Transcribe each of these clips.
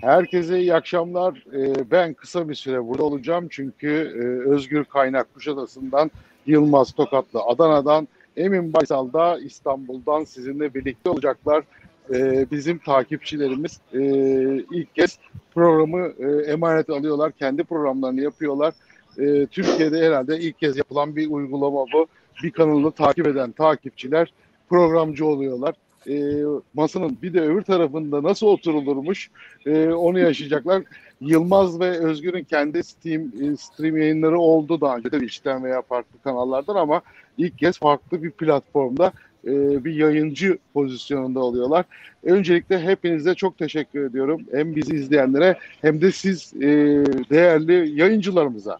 Herkese iyi akşamlar. Ee, ben kısa bir süre burada olacağım çünkü e, Özgür Kaynak Kuşadası'ndan, Yılmaz Tokatlı Adana'dan, Emin Baysal da İstanbul'dan sizinle birlikte olacaklar. Ee, bizim takipçilerimiz e, ilk kez programı e, emanet alıyorlar. Kendi programlarını yapıyorlar. Türkiye'de herhalde ilk kez yapılan bir uygulama bu. Bir kanalı takip eden takipçiler programcı oluyorlar e, masanın bir de öbür tarafında nasıl oturulurmuş e, onu yaşayacaklar. Yılmaz ve Özgür'ün kendi Steam e, stream yayınları oldu daha önce de işten veya farklı kanallardan ama ilk kez farklı bir platformda e, bir yayıncı pozisyonunda oluyorlar. Öncelikle hepinize çok teşekkür ediyorum. Hem bizi izleyenlere hem de siz e, değerli yayıncılarımıza.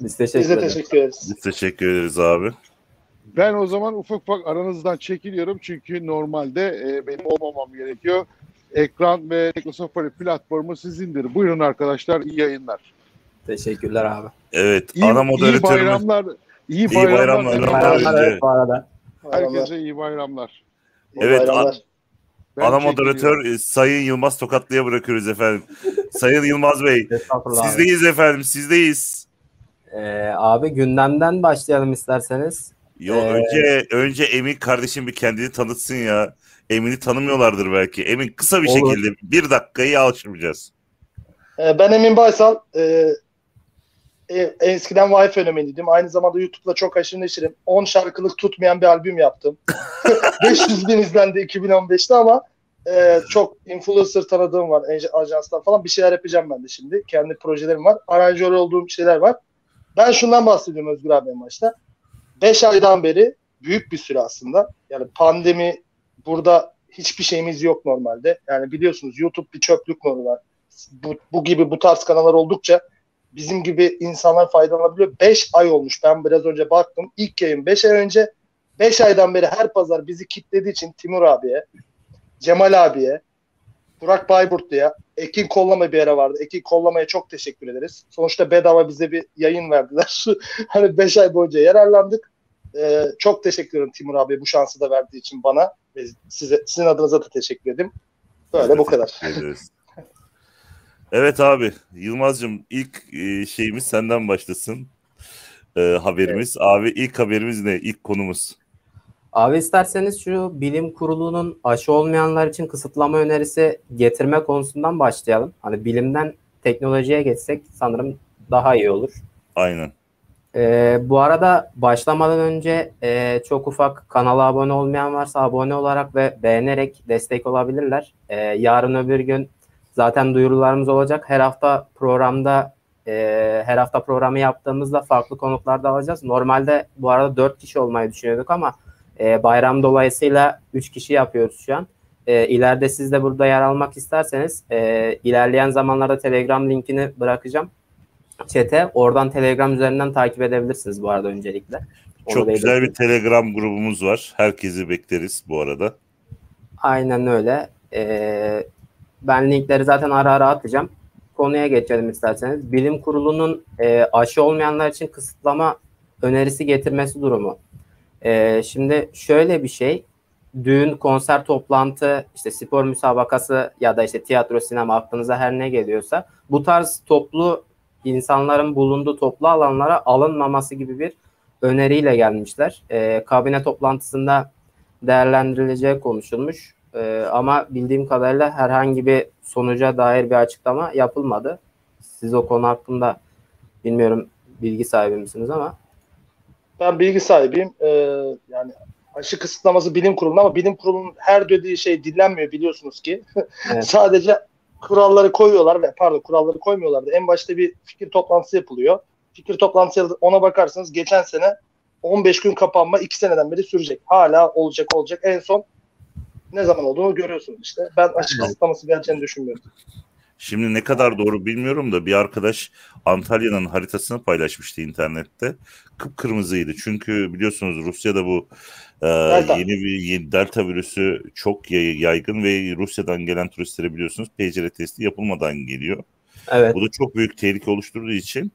Biz teşekkür, Biz de teşekkür ederiz. Biz teşekkür ederiz abi. Ben o zaman ufak ufak aranızdan çekiliyorum çünkü normalde e, benim olmamam gerekiyor. Ekran ve Teknosafari platformu sizindir. Buyurun arkadaşlar iyi yayınlar. Teşekkürler abi. Evet iyi, ana moderatörümüz. İyi bayramlar. İyi, iyi bayramlar. bayramlar, bayramlar evet, bu arada. Herkese iyi bayramlar. Evet. bayramlar. ana moderatör e, Sayın Yılmaz Tokatlı'ya bırakıyoruz efendim. Sayın Yılmaz Bey. sizdeyiz abi. efendim sizdeyiz. Ee, abi gündemden başlayalım isterseniz. Yo ee, önce önce Emin kardeşim bir kendini tanıtsın ya. Emin'i tanımıyorlardır belki. Emin kısa bir olur. şekilde bir dakikayı alışmayacağız. Ee, ben Emin Baysal. Ee, e, eskiden Vay fenomeniydim. Aynı zamanda YouTube'da çok aşırı neşirim. 10 şarkılık tutmayan bir albüm yaptım. 500 bin izlendi 2015'te ama e, çok influencer tanıdığım var. Ajanslar falan. Bir şeyler yapacağım ben de şimdi. Kendi projelerim var. Aranjör olduğum şeyler var. Ben şundan bahsediyorum Özgür abi en başta. 5 aydan beri büyük bir süre aslında. Yani pandemi burada hiçbir şeyimiz yok normalde. Yani biliyorsunuz YouTube bir çöplük modu var. Bu, bu gibi bu tarz kanallar oldukça bizim gibi insanlar faydalanabiliyor. 5 ay olmuş. Ben biraz önce baktım. İlk yayın 5 ay önce. 5 aydan beri her pazar bizi kitlediği için Timur abiye, Cemal abiye, Burak Bayburtlu'ya, Ekin Kollama bir ara vardı. Ekin Kollama'ya çok teşekkür ederiz. Sonuçta bedava bize bir yayın verdiler. hani 5 ay boyunca yararlandık. Ee, çok teşekkür ederim Timur abi bu şansı da verdiği için bana. Ve size, sizin adınıza da teşekkür ederim. Böyle bu kadar. evet abi Yılmaz'cığım ilk e, şeyimiz senden başlasın. E, haberimiz. Evet. Abi ilk haberimiz ne? İlk konumuz. Abi isterseniz şu bilim kurulunun aşı olmayanlar için kısıtlama önerisi getirme konusundan başlayalım. Hani bilimden teknolojiye geçsek sanırım daha iyi olur. Aynen. Ee, bu arada başlamadan önce e, çok ufak kanala abone olmayan varsa abone olarak ve beğenerek destek olabilirler. Ee, yarın öbür gün zaten duyurularımız olacak. Her hafta programda e, her hafta programı yaptığımızda farklı konuklarda alacağız. Normalde bu arada 4 kişi olmayı düşünüyorduk ama e, bayram dolayısıyla 3 kişi yapıyoruz şu an. E, ileride siz de burada yer almak isterseniz e, ilerleyen zamanlarda Telegram linkini bırakacağım chat'e. Oradan Telegram üzerinden takip edebilirsiniz bu arada öncelikle. Onu Çok güzel bir Telegram grubumuz var. Herkesi bekleriz bu arada. Aynen öyle. Ee, ben linkleri zaten ara ara atacağım. Konuya geçelim isterseniz. Bilim kurulunun e, aşı olmayanlar için kısıtlama önerisi getirmesi durumu. Ee, şimdi şöyle bir şey. Düğün, konser, toplantı, işte spor müsabakası ya da işte tiyatro, sinema aklınıza her ne geliyorsa bu tarz toplu insanların bulunduğu toplu alanlara alınmaması gibi bir öneriyle gelmişler. E, kabine toplantısında değerlendirileceği konuşulmuş. E, ama bildiğim kadarıyla herhangi bir sonuca dair bir açıklama yapılmadı. Siz o konu hakkında bilmiyorum bilgi sahibi misiniz ama. Ben bilgi sahibiyim. Ee, yani aşı kısıtlaması bilim kurulunda ama bilim kurulunun her dediği şey dinlenmiyor biliyorsunuz ki. Evet. Sadece kuralları koyuyorlar ve pardon kuralları koymuyorlardı. En başta bir fikir toplantısı yapılıyor. Fikir toplantısı ona bakarsanız geçen sene 15 gün kapanma 2 seneden beri sürecek. Hala olacak olacak. En son ne zaman olduğunu görüyorsunuz işte. Ben açık kısıtlaması geleceğini düşünmüyorum. Şimdi ne kadar doğru bilmiyorum da bir arkadaş Antalya'nın haritasını paylaşmıştı internette. Kıpkırmızıydı. Çünkü biliyorsunuz Rusya'da bu e, yeni bir yeni delta virüsü çok yaygın ve Rusya'dan gelen turistlere biliyorsunuz PCR testi yapılmadan geliyor. Evet. Bu da çok büyük tehlike oluşturduğu için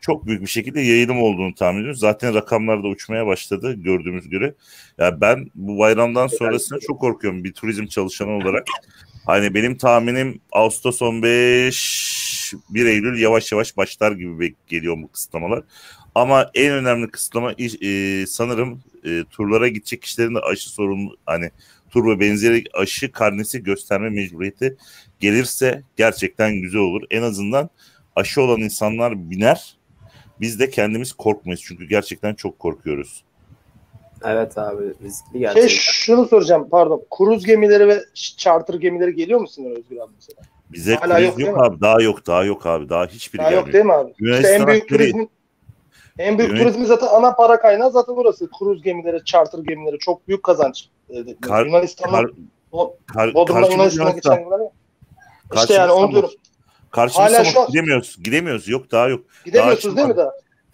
çok büyük bir şekilde yayılım olduğunu tahmin ediyoruz. Zaten rakamlar da uçmaya başladı gördüğümüz göre. Ya yani ben bu bayramdan sonrasında çok korkuyorum bir turizm çalışanı olarak. Hani benim tahminim Ağustos 15 1 Eylül yavaş yavaş başlar gibi geliyor bu kısıtlamalar. Ama en önemli kısıtlama e, sanırım e, turlara gidecek kişilerin de aşı sorunu hani tur ve benzeri aşı karnesi gösterme mecburiyeti gelirse gerçekten güzel olur. En azından aşı olan insanlar biner. Biz de kendimiz korkmayız çünkü gerçekten çok korkuyoruz. Evet abi riskli gerçekten. Şey, şunu soracağım pardon. Kruz gemileri ve charter gemileri geliyor mu Sinan Özgür abi mesela? Bize Hala yok, yok abi. Daha yok, daha yok abi. Daha hiçbiri daha gelmiyor. yok değil mi abi? işte en büyük turizmin en büyük Yunan... turizmin zaten ana para kaynağı zaten burası. Kruz gemileri, charter gemileri çok büyük kazanç ediyor. Kar, Yunanistan'ın kar, kar, Bodrum'dan Yunanistan'a geçen gemiler İşte yani onu diyorum. Karşımızda Hala şu an... gidemiyoruz. Gidemiyoruz. Yok daha yok. Gidemiyorsunuz değil mi daha?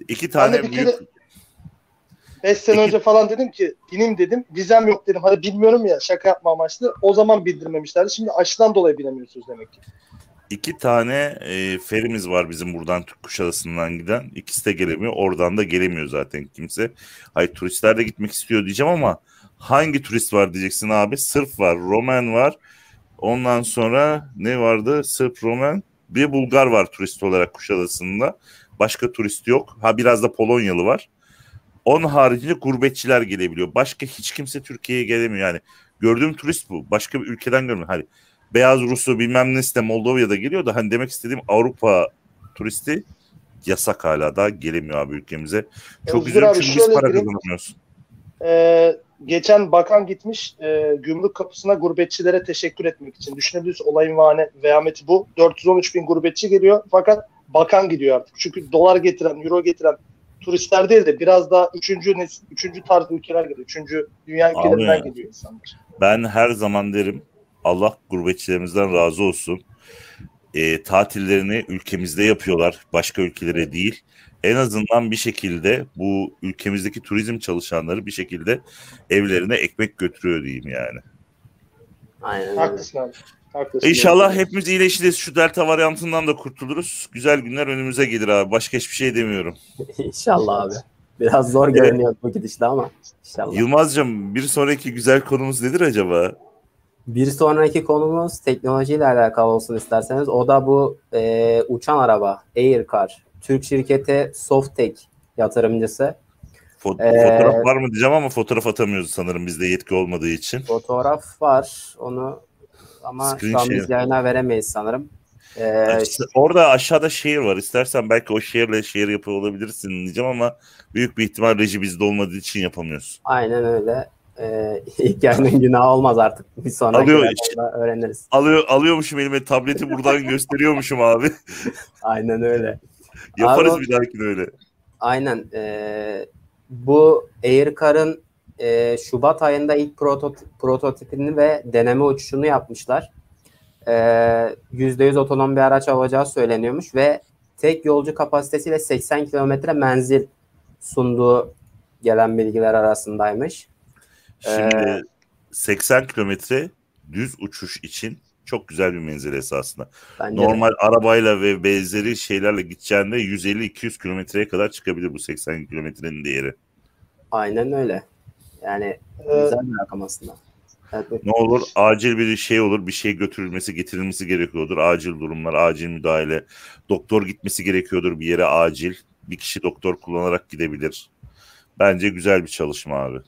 İki tane büyük... Kere 5 sene önce falan dedim ki bineyim dedim. Vizem yok dedim. Hadi bilmiyorum ya şaka yapma amaçlı. O zaman bildirmemişlerdi. Şimdi aşıdan dolayı bilemiyorsunuz demek ki. İki tane e, ferimiz var bizim buradan Kuşadası'ndan giden. İkisi de gelemiyor. Oradan da gelemiyor zaten kimse. Hayır turistler de gitmek istiyor diyeceğim ama hangi turist var diyeceksin abi. Sırp var, Roman var. Ondan sonra ne vardı? Sırp, Roman. Bir Bulgar var turist olarak Kuşadası'nda. Başka turist yok. Ha biraz da Polonyalı var. Onun haricinde gurbetçiler gelebiliyor. Başka hiç kimse Türkiye'ye gelemiyor. Yani gördüğüm turist bu. Başka bir ülkeden görmüyorum. Hani beyaz Rusu bilmem ne de Moldova'da geliyor da hani demek istediğim Avrupa turisti yasak hala da gelemiyor abi ülkemize. Çok üzüldüm çünkü biz para kazanamıyoruz. Ee, geçen bakan gitmiş e, gümrük kapısına gurbetçilere teşekkür etmek için. Düşünebiliyorsunuz olayın vahane, vehameti bu. 413 bin gurbetçi geliyor fakat bakan gidiyor artık. Çünkü dolar getiren, euro getiren turistler değil de biraz daha üçüncü nesil, üçüncü tarz ülkeler geliyor. Üçüncü dünya ülkelerinden geliyor insanlar. Ben her zaman derim Allah gurbetçilerimizden razı olsun. E, tatillerini ülkemizde yapıyorlar. Başka ülkelere değil. En azından bir şekilde bu ülkemizdeki turizm çalışanları bir şekilde evlerine ekmek götürüyor diyeyim yani. Aynen. Haklısın abi. Haklısın. İnşallah hepimiz iyileşiriz. Şu delta varyantından da kurtuluruz. Güzel günler önümüze gelir abi. Başka hiçbir şey demiyorum. İnşallah abi. Biraz zor evet. görünüyor bu gidişle ama inşallah. Yılmaz'cığım bir sonraki güzel konumuz nedir acaba? Bir sonraki konumuz teknolojiyle alakalı olsun isterseniz. O da bu e, uçan araba, Aircar. Türk şirketi Softek yatırımcısı. Fot ee, fotoğraf var mı diyeceğim ama fotoğraf atamıyoruz sanırım bizde yetki olmadığı için. Fotoğraf var. Onu ama Screen şu an biz yayına veremeyiz sanırım. Ee, işte orada aşağıda şehir var. İstersen belki o şehirle şehir yapıyor olabilirsin diyeceğim ama büyük bir ihtimal reji bizde olmadığı için yapamıyoruz. Aynen öyle. Ee, ilk yarının günahı olmaz artık. Bir sonraki Alıyor, öğreniriz. Alıyor, alıyormuşum elime tableti buradan gösteriyormuşum abi. Aynen öyle. Yaparız abi, bir dahakine öyle. Aynen. E, bu Aircar'ın e, Şubat ayında ilk prototip, prototipini ve deneme uçuşunu yapmışlar. E, %100 otonom bir araç olacağı söyleniyormuş ve tek yolcu kapasitesiyle 80 kilometre menzil sunduğu gelen bilgiler arasındaymış. Şimdi ee, 80 kilometre düz uçuş için çok güzel bir menzil esasında. Normal de. arabayla ve benzeri şeylerle gideceğinde 150-200 kilometreye kadar çıkabilir bu 80 kilometrenin değeri. Aynen öyle. Yani ee, güzel bir rakam aslında. Evet. Ne olur acil bir şey olur bir şey götürülmesi getirilmesi gerekiyordur acil durumlar acil müdahale doktor gitmesi gerekiyordur bir yere acil bir kişi doktor kullanarak gidebilir bence güzel bir çalışma abi.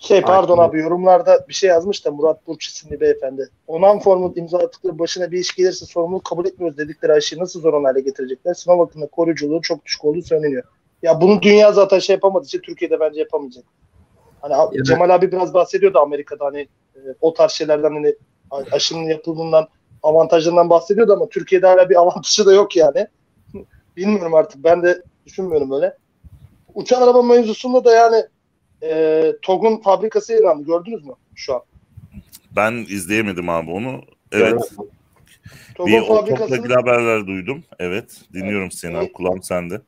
Şey pardon abi yorumlarda bir şey yazmış da Murat Burç isimli beyefendi. Onan formu imza attıkları başına bir iş gelirse sorumluluk kabul etmiyoruz dedikleri aşıyı nasıl zor hale getirecekler? Sınav hakkında koruyuculuğu çok düşük olduğu söyleniyor. Ya bunu dünya zaten şey yapamadığı için Türkiye'de bence yapamayacak. Hani ya Cemal abi biraz bahsediyordu Amerika'da hani e, o tarz şeylerden hani aşının yapıldığından avantajlarından bahsediyordu ama Türkiye'de hala bir avantajı da yok yani. Bilmiyorum artık ben de düşünmüyorum öyle. Uçan araba mevzusunda da yani e, TOG'un fabrikası ilanı gördünüz mü şu an? Ben izleyemedim abi onu. Evet. TOG'un bir fabrikası... ilgili haberler duydum. Evet. Dinliyorum evet. seni abi. Kulağım sende.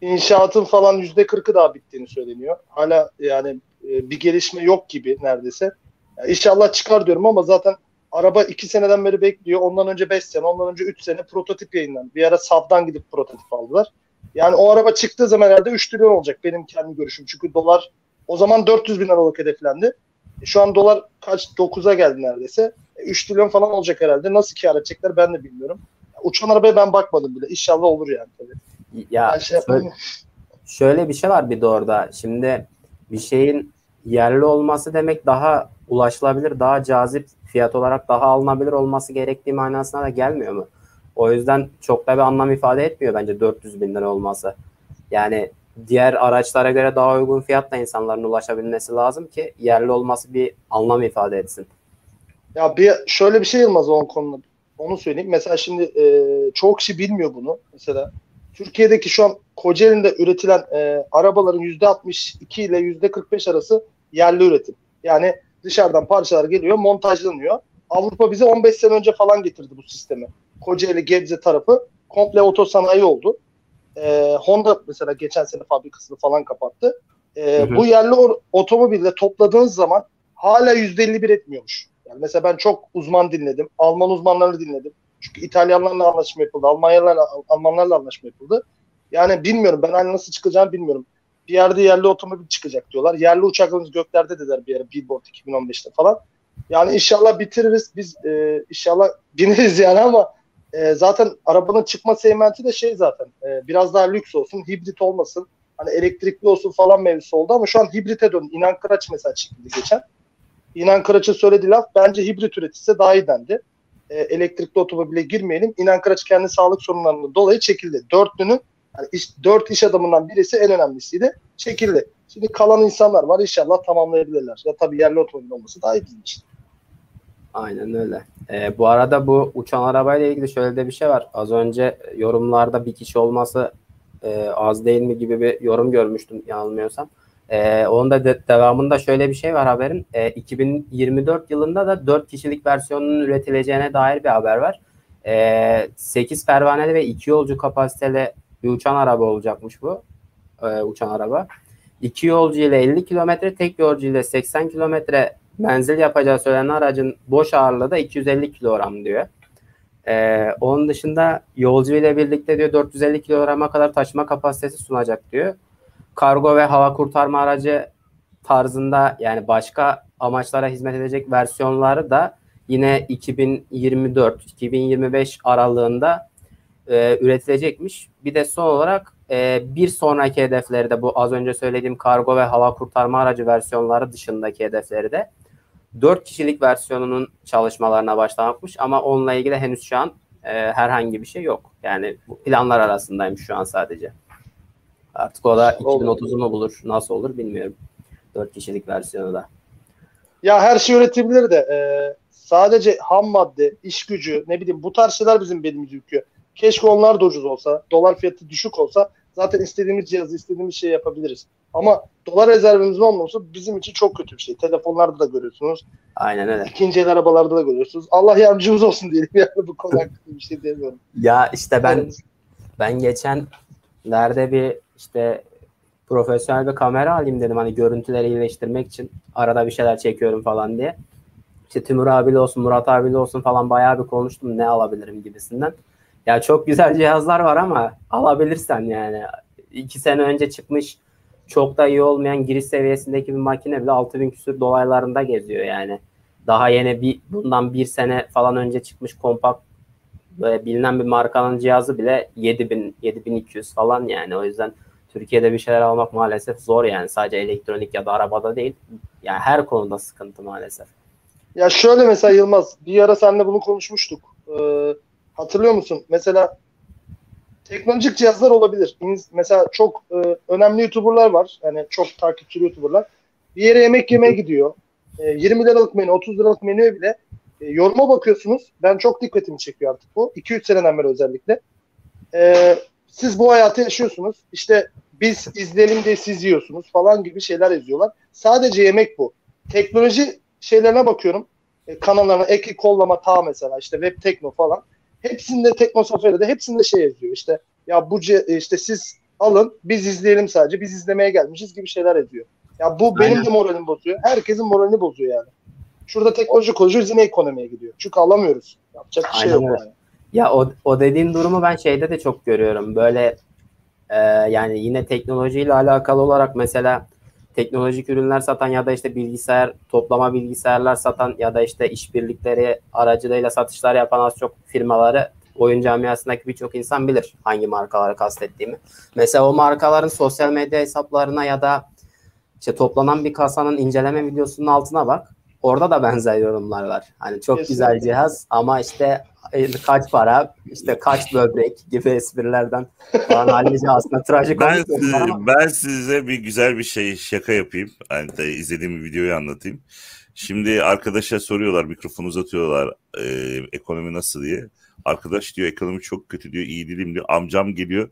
İnşaatın falan yüzde kırkı daha bittiğini söyleniyor. Hala yani e, bir gelişme yok gibi neredeyse. Yani inşallah çıkar diyorum ama zaten araba iki seneden beri bekliyor. Ondan önce beş sene, ondan önce üç sene prototip yayınlandı. Bir ara SAV'dan gidip prototip aldılar. Yani o araba çıktığı zaman herhalde 3 trilyon olacak benim kendi görüşüm. Çünkü dolar o zaman 400 bin liralık hedeflendi. E, şu an dolar kaç 9'a geldi neredeyse. 3 trilyon falan olacak herhalde. Nasıl kar edecekler ben de bilmiyorum. Uçan arabaya ben bakmadım bile. İnşallah olur yani tabii. Ya Ben şey şöyle, şöyle bir şey var bir de orada. Şimdi bir şeyin yerli olması demek daha ulaşılabilir, daha cazip fiyat olarak daha alınabilir olması gerektiği manasına da gelmiyor mu? O yüzden çok da bir anlam ifade etmiyor bence 400 bin lira olması. Yani diğer araçlara göre daha uygun fiyatla insanların ulaşabilmesi lazım ki yerli olması bir anlam ifade etsin. Ya bir şöyle bir şey Yılmaz o konuda. Onu söyleyeyim. Mesela şimdi e, çoğu kişi bilmiyor bunu. Mesela Türkiye'deki şu an Kocaeli'nde üretilen e, arabaların %62 ile %45 arası yerli üretim. Yani dışarıdan parçalar geliyor, montajlanıyor. Avrupa bize 15 sene önce falan getirdi bu sistemi. Kocaeli, Gebze tarafı komple otosanayi oldu. E, Honda mesela geçen sene fabrikasını falan kapattı. E, Hı hı. Bu yerli otomobille topladığınız zaman hala %51 etmiyormuş. Yani mesela ben çok uzman dinledim. Alman uzmanları dinledim. Çünkü İtalyanlarla anlaşma yapıldı. Almanyalarla, Almanlarla anlaşma yapıldı. Yani bilmiyorum. Ben hani nasıl çıkacağını bilmiyorum. Bir yerde yerli otomobil çıkacak diyorlar. Yerli uçaklarımız göklerde dediler bir ara Billboard 2015'te falan. Yani inşallah bitiririz. Biz e, inşallah bineriz yani ama e, zaten arabanın çıkma segmenti de şey zaten. e, biraz daha lüks olsun. Hibrit olmasın. Hani elektrikli olsun falan mevzusu oldu ama şu an hibrite döndü. İnan Kıraç mesela çıktı geçen. İnan Kıraç'ın söylediği laf bence hibrit üretilse daha iyi dendi. E, elektrikli otomobile girmeyelim. İnan Kıraç kendi sağlık sorunlarından dolayı çekildi. Dörtlünün yani iş, dört iş adamından birisi en önemlisiydi. Çekildi. Şimdi kalan insanlar var. İnşallah tamamlayabilirler. Ya tabii yerli otomobil olması daha iyi için. Aynen öyle. Ee, bu arada bu uçan arabayla ilgili şöyle de bir şey var. Az önce yorumlarda bir kişi olması e, az değil mi gibi bir yorum görmüştüm yanılmıyorsam. Ee, onun da de- devamında şöyle bir şey var haberin. Ee, 2024 yılında da 4 kişilik versiyonunun üretileceğine dair bir haber var. Ee, 8 pervaneli ve 2 yolcu kapasiteli bir uçan araba olacakmış bu. Ee, uçan araba. 2 yolcu ile 50 kilometre, tek yolcu ile 80 kilometre menzil yapacağı söylenen aracın boş ağırlığı da 250 kilogram diyor. Ee, onun dışında yolcu ile birlikte diyor 450 kilograma kadar taşıma kapasitesi sunacak diyor. Kargo ve hava kurtarma aracı tarzında yani başka amaçlara hizmet edecek versiyonları da yine 2024-2025 aralığında e, üretilecekmiş. Bir de son olarak e, bir sonraki hedefleri de bu az önce söylediğim kargo ve hava kurtarma aracı versiyonları dışındaki hedefleri de 4 kişilik versiyonunun çalışmalarına başlamakmış ama onunla ilgili henüz şu an e, herhangi bir şey yok. Yani bu planlar arasındaymış şu an sadece. Artık o da Olur. 2030'u mu bulur, nasıl olur bilmiyorum. 4 kişilik versiyonu da. Ya her şey üretebilir de e, sadece ham madde, iş gücü, ne bileyim bu tarz şeyler bizim belimizi yüküyor. Keşke onlar da ucuz olsa, dolar fiyatı düşük olsa zaten istediğimiz cihazı, istediğimiz şeyi yapabiliriz. Ama dolar rezervimizin olmaması bizim için çok kötü bir şey. Telefonlarda da görüyorsunuz. Aynen öyle. ikinci el arabalarda da görüyorsunuz. Allah yardımcımız olsun diyelim yani bu konu hakkında bir şey demiyorum. Ya işte ben ben geçen nerede bir işte profesyonel bir kamera alayım dedim hani görüntüleri iyileştirmek için arada bir şeyler çekiyorum falan diye. İşte Timur abiyle olsun Murat abiyle olsun falan bayağı bir konuştum ne alabilirim gibisinden. Ya çok güzel cihazlar var ama alabilirsen yani iki sene önce çıkmış çok da iyi olmayan giriş seviyesindeki bir makine bile 6000 küsür dolaylarında geziyor yani. Daha yeni bir bundan bir sene falan önce çıkmış kompakt böyle bilinen bir markanın cihazı bile 7000 7200 falan yani o yüzden Türkiye'de bir şeyler almak maalesef zor yani sadece elektronik ya da arabada değil yani her konuda sıkıntı maalesef. Ya şöyle mesela Yılmaz, bir ara seninle bunu konuşmuştuk. Ee, hatırlıyor musun? Mesela teknolojik cihazlar olabilir. Mesela çok e, önemli YouTuber'lar var. Yani çok takipçili YouTuber'lar. Bir yere yemek yemeye gidiyor. E, 20 liralık menü, 30 liralık menüye bile e, yoruma bakıyorsunuz. Ben çok dikkatimi çekiyor artık bu. 2-3 seneden beri özellikle. E, siz bu hayatı yaşıyorsunuz. İşte biz izleyelim diye siz yiyorsunuz falan gibi şeyler yazıyorlar. Sadece yemek bu. Teknoloji şeylerine bakıyorum. E, kanallarına Eki Kollama Ta mesela işte Web Tekno falan. Hepsinde Teknosaferi'de hepsinde şey yazıyor. İşte ya bu işte siz alın biz izleyelim sadece. Biz izlemeye gelmişiz gibi şeyler yazıyor. Ya bu benim Aynen. de moralimi bozuyor. Herkesin moralini bozuyor yani. Şurada teknoloji konuşuyoruz yine ekonomiye gidiyor. Çünkü alamıyoruz. Yapacak bir şey Aynen yok. Yani. Ya o, o dediğin durumu ben şeyde de çok görüyorum. Böyle e, yani yine teknolojiyle alakalı olarak mesela teknolojik ürünler satan ya da işte bilgisayar toplama bilgisayarlar satan ya da işte işbirlikleri aracılığıyla satışlar yapan az çok firmaları oyun camiasındaki birçok insan bilir hangi markaları kastettiğimi. Mesela o markaların sosyal medya hesaplarına ya da işte toplanan bir kasanın inceleme videosunun altına bak. Orada da benzer yorumlar var. Hani çok Kesinlikle. güzel cihaz ama işte e, kaç para, işte kaç böbrek gibi esprilerden falan hallice aslında trajik Ben, yorumlar ama- ben size bir güzel bir şey şaka yapayım. Hani de izlediğim videoyu anlatayım. Şimdi arkadaşa soruyorlar, mikrofon uzatıyorlar e, ekonomi nasıl diye. Arkadaş diyor ekonomi çok kötü diyor, iyi değilim diyor. Amcam geliyor.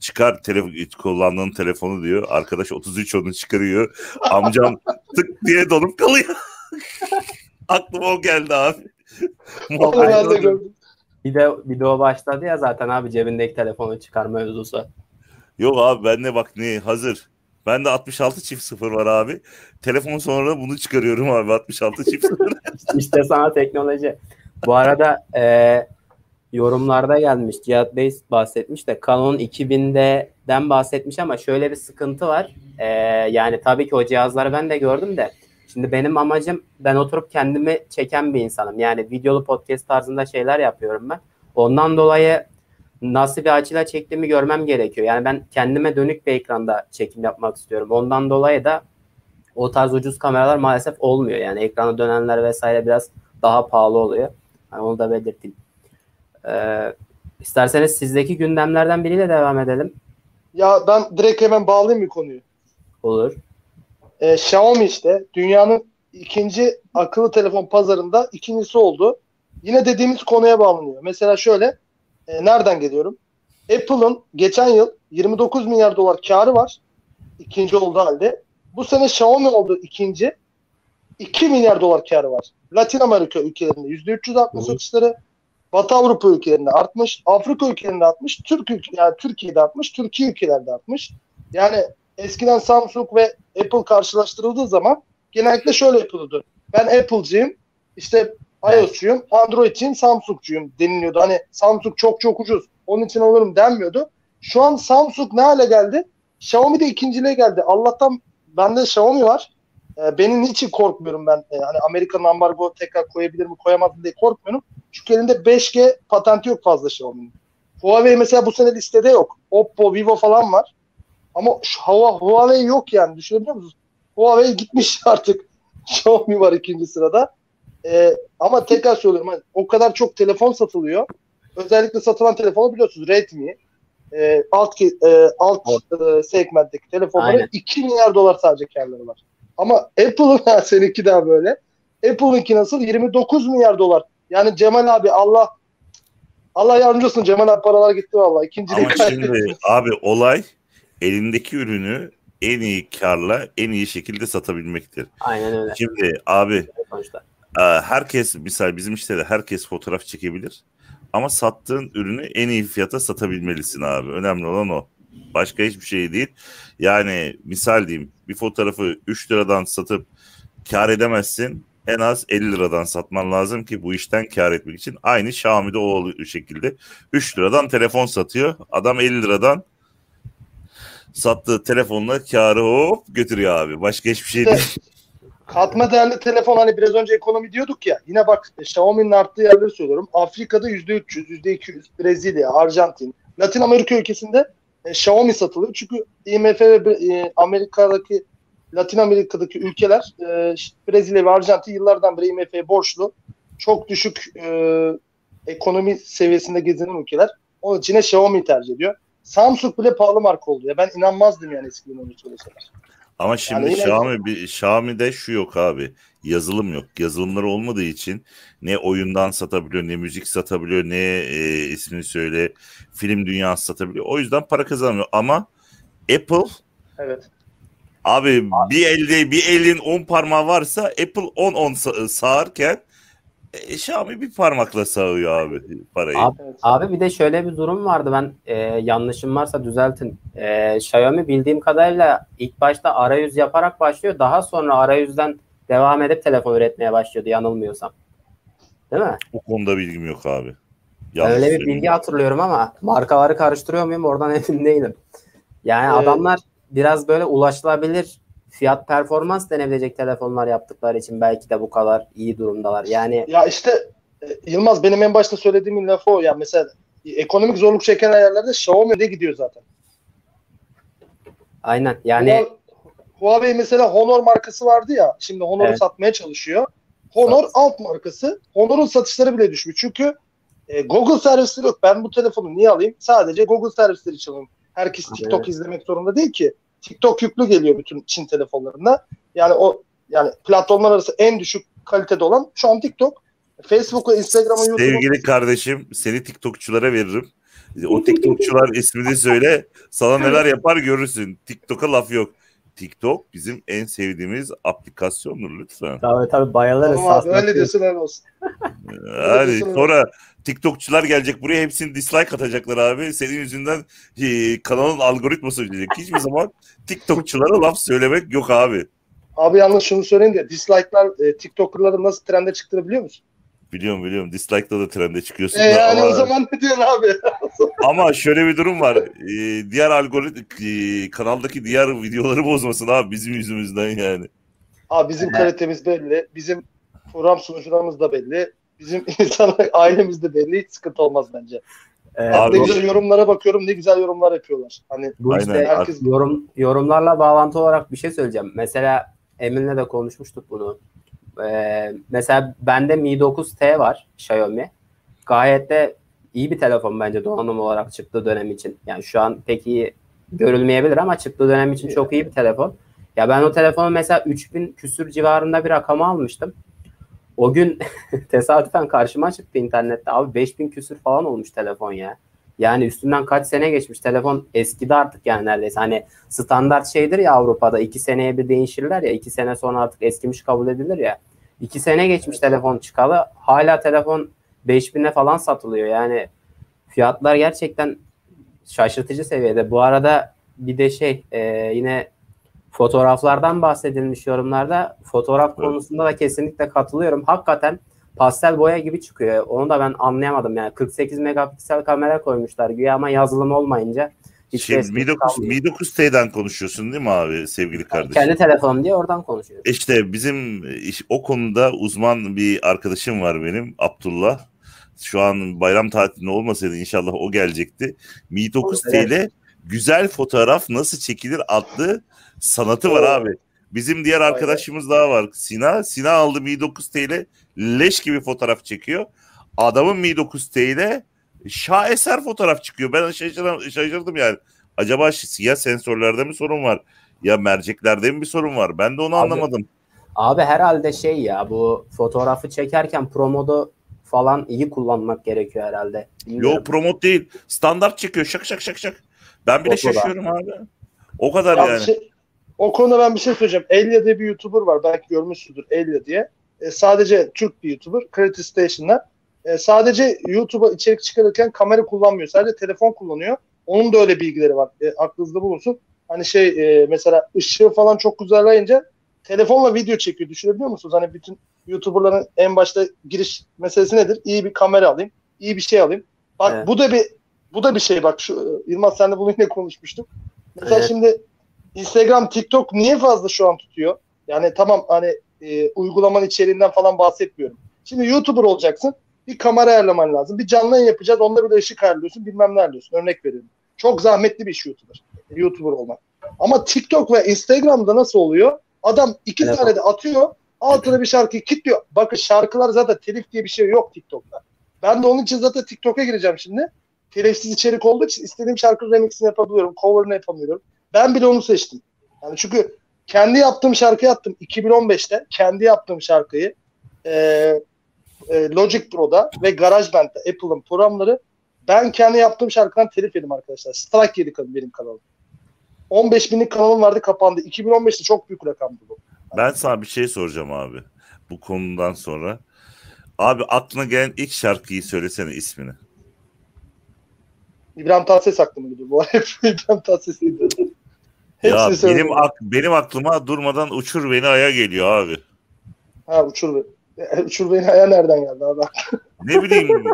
Çıkar tele, kullandığın telefonu diyor. Arkadaş 33 onu çıkarıyor. Amcam tık diye donup kalıyor. Aklıma o geldi abi. Ben de gördüm. Bir de video başladı ya zaten abi cebindeki telefonu çıkarma mevzusu. Yok abi bende bak ne hazır. Bende 66 çift sıfır var abi. Telefon sonra bunu çıkarıyorum abi 66 çift sıfır. İşte sana teknoloji. Bu arada e, yorumlarda gelmiş. Cihat Bey bahsetmiş de Canon 2000'den bahsetmiş ama şöyle bir sıkıntı var. E, yani tabii ki o cihazları ben de gördüm de şimdi benim amacım ben oturup kendimi çeken bir insanım. Yani videolu podcast tarzında şeyler yapıyorum ben. Ondan dolayı nasıl bir açıyla çektiğimi görmem gerekiyor. Yani ben kendime dönük bir ekranda çekim yapmak istiyorum. Ondan dolayı da o tarz ucuz kameralar maalesef olmuyor. Yani ekrana dönenler vesaire biraz daha pahalı oluyor. Hani onu da belirteyim. Ee, isterseniz sizdeki gündemlerden biriyle devam edelim. Ya ben direkt hemen bağlayayım mı konuyu? Olur. Ee, Xiaomi işte dünyanın ikinci akıllı telefon pazarında ikincisi oldu. Yine dediğimiz konuya bağlanıyor. Mesela şöyle e, nereden geliyorum? Apple'ın geçen yıl 29 milyar dolar karı var. İkinci olduğu halde. Bu sene Xiaomi oldu ikinci. 2 milyar dolar karı var. Latin Amerika ülkelerinde %300 artma Hı. satışları. Batı Avrupa ülkelerinde artmış. Afrika ülkelerinde artmış. Türk ülke, yani Türkiye'de artmış. Türkiye ülkelerde artmış. Yani eskiden Samsung ve Apple karşılaştırıldığı zaman genellikle şöyle yapılıyordu. Ben Apple'cıyım. işte iOS'cuyum. Android'ciyim. Samsung'cuyum deniliyordu. Hani Samsung çok çok ucuz. Onun için alırım denmiyordu. Şu an Samsung ne hale geldi? Xiaomi de ikinciliğe geldi. Allah'tan bende Xiaomi var. Ee, benim niçin korkmuyorum ben? Ee, hani Amerika'nın ambargo tekrar koyabilir mi koyamaz mı diye korkmuyorum. Çünkü elinde 5G patenti yok fazla Xiaomi'nin. Huawei mesela bu sene listede yok. Oppo, Vivo falan var. Ama şu Hua- Huawei yok yani. Düşünebiliyor musunuz? Huawei gitmiş artık. Xiaomi var ikinci sırada. Ee, ama tekrar söylüyorum. hani o kadar çok telefon satılıyor. Özellikle satılan telefonu biliyorsunuz. Redmi. Ee, alt ki- e, alt e, segmentteki telefonların Aynen. 2 milyar dolar sadece karları var. Ama Apple'ın ha, seninki daha böyle. Apple'ınki nasıl? 29 milyar dolar. Yani Cemal abi Allah Allah yardımcı olsun Cemal abi paralar gitti vallahi. İkinci Ama şimdi abi olay elindeki ürünü en iyi karla en iyi şekilde satabilmektir. Aynen öyle. Şimdi abi Sonuçta. e, herkes misal bizim işte de herkes fotoğraf çekebilir. Ama sattığın ürünü en iyi fiyata satabilmelisin abi. Önemli olan o. Başka hiçbir şey değil. Yani misal diyeyim bir fotoğrafı 3 liradan satıp kar edemezsin. En az 50 liradan satman lazım ki bu işten kar etmek için. Aynı Xiaomi'de o şekilde 3 liradan telefon satıyor. Adam 50 liradan sattığı telefonla karı hop götürüyor abi. Başka hiçbir şey değil. Katma değerli telefon hani biraz önce ekonomi diyorduk ya. Yine bak e, Xiaomi'nin arttığı yerleri söylüyorum. Afrika'da %300, %200, Brezilya, Arjantin, Latin Amerika ülkesinde e, Xiaomi satılıyor. Çünkü IMF ve e, Amerika'daki Latin Amerika'daki ülkeler e, Brezilya ve Arjantin yıllardan beri IMF'ye borçlu. Çok düşük e, ekonomi seviyesinde gezinen ülkeler. Onun için de Xiaomi tercih ediyor. Samsung bile pahalı marka oldu ya. Ben inanmazdım yani eskiden onu söyleseler. Ama şimdi Yani Xiaomi bir Xiaomi'de şu yok abi. Yazılım yok. Yazılımları olmadığı için ne oyundan satabiliyor, ne müzik satabiliyor, ne e, ismini söyle film dünyası satabiliyor. O yüzden para kazanmıyor. Ama Apple Evet. abi bir elde bir elin 10 parmağı varsa Apple 10 10 sa- sağarken e, Xiaomi bir parmakla sağıyor abi parayı. Abi, abi bir de şöyle bir durum vardı ben e, yanlışım varsa düzeltin. E, Xiaomi bildiğim kadarıyla ilk başta arayüz yaparak başlıyor. Daha sonra arayüzden devam edip telefon üretmeye başlıyordu yanılmıyorsam. Değil mi? Bu konuda bilgim yok abi. Yanlış öyle bir bilgi hatırlıyorum ama markaları karıştırıyor muyum oradan emin değilim. Yani Ee, adamlar biraz böyle ulaşılabilir fiyat performans denebilecek telefonlar yaptıkları için belki de bu kadar iyi durumdalar. Yani Ya işte e, Yılmaz benim en başta söylediğim lafı o. Yani mesela ekonomik zorluk çeken yerlerde Xiaomi'de gidiyor zaten. aynen yani Huawei- mesela Honor markası vardı ya. Şimdi Honor'u Evet. satmaya çalışıyor. Honor Sat. alt markası. Honor'un satışları bile düşmüş. Çünkü e, Google servisleri yok. Ben bu telefonu niye alayım? Sadece Google servisleri için alayım. Herkes TikTok evet. izlemek zorunda değil ki. TikTok yüklü geliyor bütün Çin telefonlarında. Yani o yani platformlar arası en düşük kalitede olan şu an TikTok. Facebook'u, Instagram'ı, YouTube'u Sevgili kardeşim seni TikTokçulara veririm. O TikTokçular ismini söyle. Sana neler yapar görürsün. TikTok'a laf yok. TikTok bizim en sevdiğimiz aplikasyondur lütfen. tabii tabii abi, aslında. öyle diyorsun öyle olsun. Hadi diyorsun, sonra TikTokçular gelecek buraya hepsini dislike atacaklar abi. Senin yüzünden e, kanalın algoritması ödeyecek. Hiçbir zaman TikTokçulara laf söylemek yok abi. Abi yalnız şunu söyleyeyim de dislike'lar e, TikToker'ların nasıl trende çıktığını biliyor musun? Biliyorum biliyorum. Dislike'da da trende çıkıyorsun. E da yani ama, o zaman ne diyorsun abi? ama şöyle bir durum var. E, diğer algorit e, kanaldaki diğer videoları bozmasın abi bizim yüzümüzden yani. Abi bizim kalitemiz belli. Bizim program sunucularımız da belli. Bizim insan ailemiz de belli. Hiç sıkıntı olmaz bence. Ee, Abi- ne güzel yorumlara bakıyorum. Ne güzel yorumlar yapıyorlar. Hani Bu Aynen. işte Herkes- yorum yorumlarla bağlantı olarak bir şey söyleyeceğim. Mesela Emin'le de konuşmuştuk bunu. Ee, mesela bende Mi 9T var Xiaomi. Gayet de iyi bir telefon bence donanım olarak çıktığı dönem için. Yani şu an pek iyi görülmeyebilir ama çıktığı dönem için çok iyi bir telefon. Ya ben o telefonu mesela 3000 küsür civarında bir rakama almıştım. O gün tesadüfen karşıma çıktı internette. Abi 5000 küsür falan olmuş telefon ya. Yani üstünden kaç sene geçmiş. Telefon eskidi artık yani neredeyse. Hani standart şeydir ya Avrupa'da. iki seneye bir değişirler ya. iki sene sonra artık eskimiş kabul edilir ya. İki sene geçmiş telefon çıkalı. Hala telefon 5000'e falan satılıyor. Yani fiyatlar gerçekten şaşırtıcı seviyede. Bu arada bir de şey e, yine fotoğraflardan bahsedilmiş yorumlarda. Fotoğraf konusunda da kesinlikle katılıyorum. Hakikaten pastel boya gibi çıkıyor. Onu da ben anlayamadım yani. 48 megapiksel kamera koymuşlar güya ama yazılım olmayınca hiç Şimdi Mi 9, kalmıyor. Mi 9T'den konuşuyorsun değil mi abi sevgili kardeşim? Kendi telefonum diye oradan konuşuyorum. İşte bizim o konuda uzman bir arkadaşım var benim Abdullah. Şu an bayram tatilinde olmasaydı inşallah o gelecekti. Mi 9T Evet. ile güzel fotoğraf nasıl çekilir adlı sanatı var abi. Bizim diğer arkadaşımız daha var. Sina. Sina aldı Mi 9T ile leş gibi fotoğraf çekiyor. Adamın Mi 9T ile şaheser fotoğraf çıkıyor. Ben şaşırdım, şaşırdım yani. Acaba ya sensörlerde mi sorun var? Ya merceklerde mi bir sorun var? Ben de onu Abi, anlamadım. Abi herhalde şey ya bu fotoğrafı çekerken promodu falan iyi kullanmak gerekiyor herhalde. Bilmiyorum. Yo promot değil. Standart çekiyor. Şak şak şak şak. Ben bile Fotoğraf. şaşıyorum abi. O kadar Ya yani. şey- o konuda ben bir şey söyleyeceğim. Elia diye bir YouTuber var. Belki görmüşsündür Elia diye. E, sadece Türk bir YouTuber. Creative Station'da. E, sadece YouTube'a içerik çıkarırken kamera kullanmıyor. Sadece telefon kullanıyor. Onun da öyle bilgileri var. E, aklınızda bulunsun. Hani şey e, mesela ışığı falan çok güzellayınca telefonla video çekiyor. Düşünebiliyor musunuz? Hani bütün YouTuber'ların en başta giriş meselesi nedir? İyi bir kamera alayım. iyi bir şey alayım. Bak Evet. bu da bir bu da bir şey bak şu e, Yılmaz senle bunu yine konuşmuştuk. Mesela Evet. şimdi Instagram, TikTok niye fazla şu an tutuyor? Yani tamam hani e, uygulamanın içeriğinden falan bahsetmiyorum. Şimdi YouTuber olacaksın. Bir kamera ayarlaman lazım. Bir canlı yayın yapacağız. Onda bir de ışık ayarlıyorsun. Bilmem ne ayarlıyorsun. Örnek veriyorum. Çok zahmetli bir iş YouTuber. YouTuber olmak. Ama TikTok ve Instagram'da nasıl oluyor? Adam iki Evet. tane de atıyor. Altına bir şarkıyı kilitliyor. Bakın şarkılar zaten telif diye bir şey yok TikTok'ta. Ben de onun için zaten TikTok'a gireceğim şimdi. Telifsiz içerik olduğu için istediğim şarkı remixini yapabiliyorum. Cover'ını yapamıyorum. Ben bile onu seçtim. Yani çünkü kendi yaptığım şarkıyı attım 2015'te. Kendi yaptığım şarkıyı e, e, Logic Pro'da ve GarageBand'de Apple'ın programları ben kendi yaptığım şarkıdan telif yedim arkadaşlar. Strike yedik benim kanalım. 15 binlik kanalım vardı kapandı. 2015'te çok büyük rakamdı bu. Ben sana bir şey soracağım abi. Bu konudan sonra. Abi aklına gelen ilk şarkıyı söylesene ismini. İbrahim Tatlıses aklıma gidiyor. Bu hep İbrahim Tatlıses'iydi. Ya benim ak- benim aklıma durmadan uçur beni aya geliyor abi. Ha uçur be. E, Uçur beni aya nereden geldi abi? Ne bileyim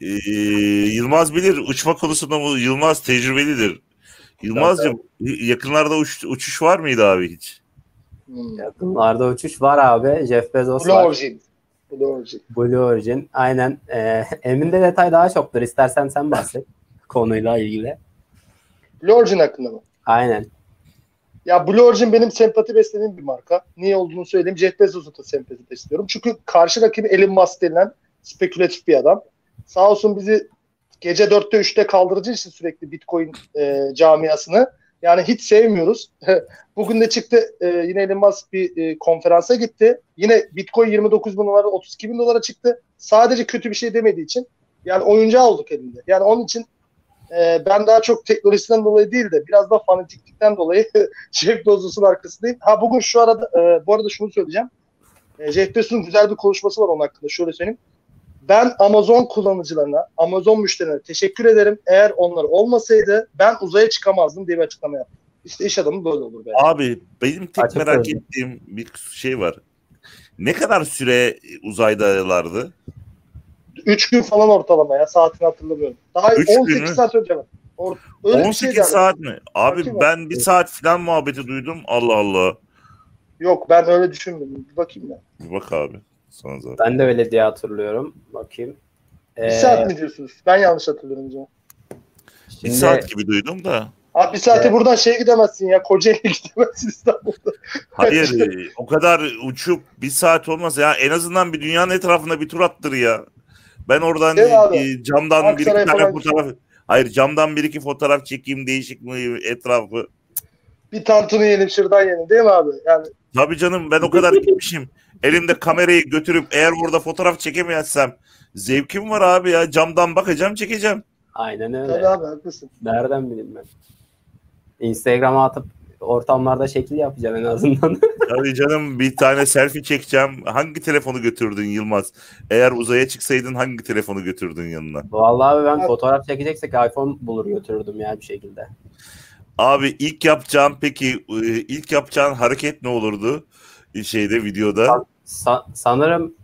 ee, Yılmaz bilir uçma konusunda bu Yılmaz tecrübelidir. Yılmazcığım yakınlarda uç- uçuş var mıydı abi hiç? Hmm. Yakınlarda uçuş var abi. Jeff Bezos Blue var. Origin. Blue Origin. Blue Origin. Aynen. Ee, Emin'de detay daha çoktur. İstersen sen bahset konuyla ilgili. Blue Origin hakkında mı? Aynen. Ya Blue Origin benim sempati beslediğim bir marka. Niye olduğunu söyleyeyim. Jeff Bezos'u da sempati besliyorum. Çünkü karşı rakibi Elon Musk denilen spekülatif bir adam. Sağ olsun bizi gece 4'te 3'te kaldırıcı için sürekli Bitcoin e, camiasını. Yani hiç sevmiyoruz. Bugün de çıktı e, yine Elon Musk bir e, konferansa gitti. Yine Bitcoin 29 bin dolara 32 bin dolara çıktı. Sadece kötü bir şey demediği için. Yani oyuncağı olduk elinde. Yani onun için e, ben daha çok teknolojisinden dolayı değil de biraz da fanatiklikten dolayı Jeff Bezos'un arkasındayım. Ha bugün şu arada e, bu arada şunu söyleyeceğim. E, Jeff Bezos'un güzel bir konuşması var onun hakkında. Şöyle söyleyeyim. Ben Amazon kullanıcılarına, Amazon müşterilerine teşekkür ederim. Eğer onlar olmasaydı ben uzaya çıkamazdım diye bir açıklama yaptı. İşte iş adamı böyle olur bence. Abi benim tek Açık merak sözlü. ettiğim bir şey var. Ne kadar süre uzaydalardı? 3 gün falan ortalama ya saatini hatırlamıyorum. Daha Üç gün 18 mü? saat önce var. Or- Öyle bir şey 18 yani. saat mi? Abi Bakayım ben bir saat falan muhabbeti duydum. Allah Allah. Yok ben öyle düşünmüyorum. Bir bakayım ya. Bir bak abi. Sana zaten. Ben de öyle diye hatırlıyorum. Bakayım. Bir Ee, saat mi diyorsunuz? Ben yanlış hatırlıyorum o zaman. Bir şimdi- saat gibi duydum da. Abi bir saate Evet. buradan şeye gidemezsin ya. Kocaeli'ye gidemezsin İstanbul'da. Hayır e, o kadar uçup bir saat olmaz ya. En azından bir dünyanın etrafında bir tur attır ya. Ben oradan e, camdan bir iki tane fotoğraf... Hayır camdan bir iki fotoğraf çekeyim değişik mi etrafı. Bir tantuni yiyelim şırdan yiyelim değil mi abi? Yani Tabii canım ben o kadar gitmişim. Elimde kamerayı götürüp eğer burada fotoğraf çekemeyesem zevkim var abi ya. Camdan bakacağım çekeceğim. Aynen tabii öyle. abi haklısın. Nereden bileyim ben? Instagram'a atıp ortamlarda şekil yapacağım en azından. Tabii canım bir tane selfie çekeceğim. Hangi telefonu götürdün Yılmaz? Eğer uzaya çıksaydın hangi telefonu götürdün yanına? Vallahi abi ben fotoğraf çekeceksek iPhone bulur götürürdüm ya bir şekilde. Abi ilk yapacağın peki e, ilk yapacağın hareket ne olurdu? E, Şeyde videoda. Sa- sanırım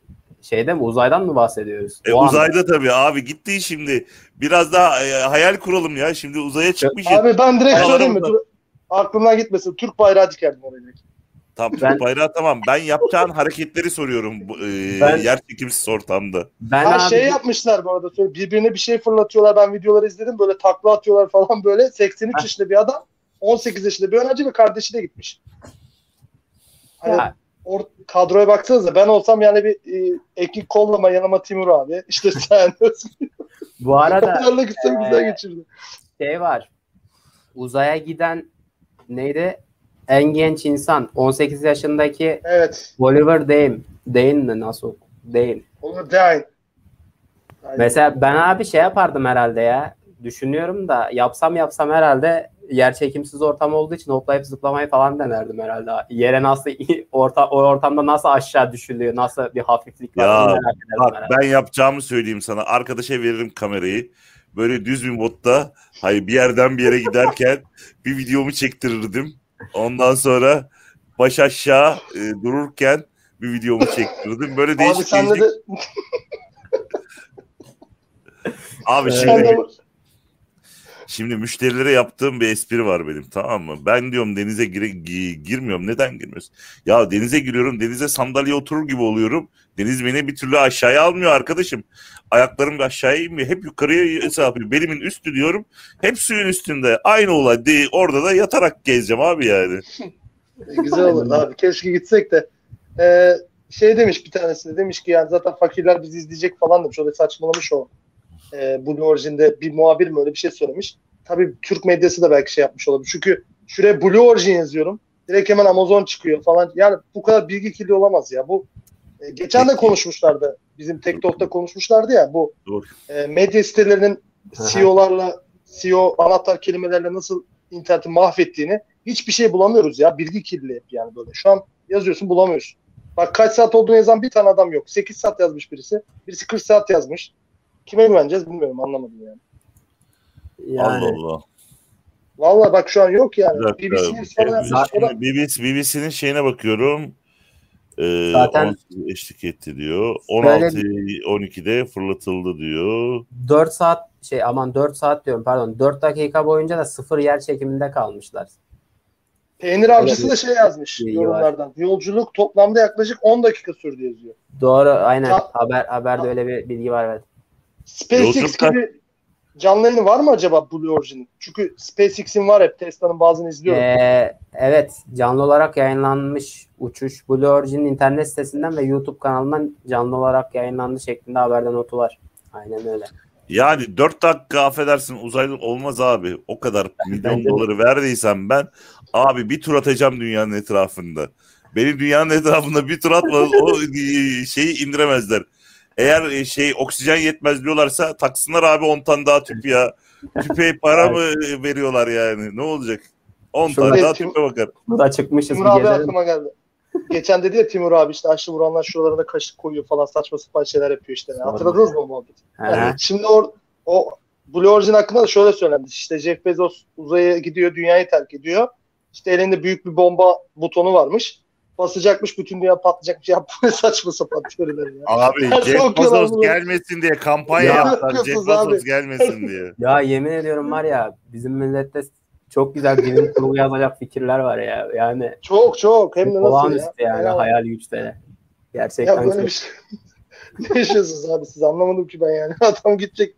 şeyde mi uzaydan mı bahsediyoruz? E, O anda. uzayda tabii abi gitti şimdi. Biraz daha e, hayal kuralım ya. Şimdi uzaya çıkmışız. Abi ben direkt söyleyeyim mi? Dur, aklımdan gitmesin. Türk bayrağı dikerdim oraya direkt. Tam Ben- bayrağı tamam. Ben yapacağın hareketleri soruyorum e, Ben- yer çekimsiz ortamda. Ben Ha abi şey yapmışlar bu arada. Söyle, birbirine bir şey fırlatıyorlar. Ben videoları izledim. Böyle takla atıyorlar falan böyle. 83 Ha. yaşında bir adam. 18 yaşında bir öğrenci ve kardeşi de gitmiş. Hani Ya, or- kadroya baksanıza ben olsam yani bir e, ekip kollama yanıma Timur abi. İşte sen. bu arada Onlarla gitsem e, güzel geçirdim. şey var. Uzaya giden neydi? En genç insan 18 yaşındaki Evet. Oliver Dane. Dane mi nasıl? Dane. Olur deyin. Aynen. Mesela ben abi şey yapardım herhalde ya. Düşünüyorum da yapsam yapsam herhalde yer çekimsiz ortam olduğu için hoplayıp zıplamayı falan denerdim herhalde. Yere nasıl orta, o ortamda nasıl aşağı düşülüyor, nasıl bir hafiflik var Ya, Bak herhalde. ben yapacağımı söyleyeyim sana. Arkadaşa veririm kamerayı. Böyle düz bir modda hayır bir yerden bir yere giderken bir videomu çektirirdim. Ondan sonra baş aşağı e, dururken bir videomu çektirirdim. Böyle Abi değişik sen değişik. de, Abi sen şimdi Şimdi müşterilere yaptığım bir espri var benim tamam mı? Ben diyorum denize gire, gi- girmiyorum. Neden girmiyorsun? Ya denize giriyorum. Denize sandalye oturur gibi oluyorum. Deniz beni bir türlü aşağıya almıyor arkadaşım. Ayaklarım aşağıya inmiyor. Hep yukarıya hesap. Belimin üstü diyorum. Hep suyun üstünde. Aynı olay. De, orada da yatarak gezeceğim abi yani. güzel olurdu abi. Keşke gitsek de. Ee, şey demiş bir tanesi de demiş ki yani zaten fakirler bizi izleyecek falan demiş. O da saçmalamış o. Ee, Blue Origin'de bir muhabir mi öyle bir şey söylemiş. Tabii Türk medyası da belki şey yapmış olabilir. Çünkü şuraya Blue Origin yazıyorum. Direkt hemen Amazon çıkıyor falan. Yani bu kadar bilgi kirli olamaz ya. Bu e, geçen de konuşmuşlardı. Bizim TikTok'ta konuşmuşlardı ya bu Doğru. e, medya sitelerinin. CEO'larla CEO anahtar kelimelerle nasıl interneti mahvettiğini hiçbir şey bulamıyoruz ya. Bilgi kirliliği hep yani böyle. Şu an yazıyorsun bulamıyorsun. Bak kaç saat olduğunu yazan bir tane adam yok. 8 saat yazmış birisi. Birisi 40 saat yazmış. Kime güveneceğiz bilmiyorum anlamadım yani. Yani Allah Allah. Vallahi bak şu an yok yani. BBC'nin Şimdi BBC, BBC'nin şeyine bakıyorum. Ee, Zaten- 18 eşlik etti diyor. 16 12'de fırlatıldı diyor. 4 saat şey aman 4 saat diyorum pardon 4 dakika boyunca da sıfır yer çekiminde kalmışlar. Peynir avcısı da şey yazmış bilgi var. yorumlardan. Yolculuk toplamda yaklaşık 10 dakika sürdü yazıyor. Doğru aynen. Ya- Haber haberde öyle bir bilgi var evet. SpaceX Yolculukta- gibi canlı yayını var mı acaba Blue Origin'in? Çünkü SpaceX'in var hep. Tesla'nın bazını izliyorum. Ee, evet canlı olarak yayınlanmış uçuş Blue Origin'in internet sitesinden ve YouTube kanalından canlı olarak yayınlandı şeklinde haberde notu var. Aynen öyle. Yani 4 dakika affedersin uzaylı olmaz abi. O kadar milyon doları verdiysem ben abi bir tur atacağım dünyanın etrafında. Beni dünyanın etrafında bir tur atma o şeyi indiremezler. Eğer e, şey oksijen yetmez diyorlarsa taksınlar abi 10 tane daha tüp ya. Tüpe para mı veriyorlar yani? Ne olacak? 10 Şurada tane daha tim- tüpe bakar. Bu da çıkmışız Timur bir abi gezelim. aklıma geldi. Geçen dedi ya Timur abi işte aşı vuranlar şuralarına kaşık koyuyor falan saçma sapan şeyler yapıyor işte. Hatırladınız mı o muhabbeti? Yani şimdi or, o Blue Origin hakkında da şöyle söylendi. İşte Jeff Bezos uzaya gidiyor, dünyayı terk ediyor. İşte elinde büyük bir bomba butonu varmış. Basacakmış, bütün dünya patlayacakmış. Ya bu saçma sapan teoriler ya. Abi Her Jeff Bezos gelmesin diye kampanya Ya, yaptılar. Jeff Bezos abi. gelmesin diye. Ya yemin ediyorum var ya bizim millette çok güzel bilim kurgu yazacak fikirler var ya. Yani Çok çok hem de nasıl ya. yani Ya, hayal güçleri. Gerçekten ya böyle çok- bir şey. ne yaşıyorsunuz abi siz anlamadım ki ben yani. Adam gidecek.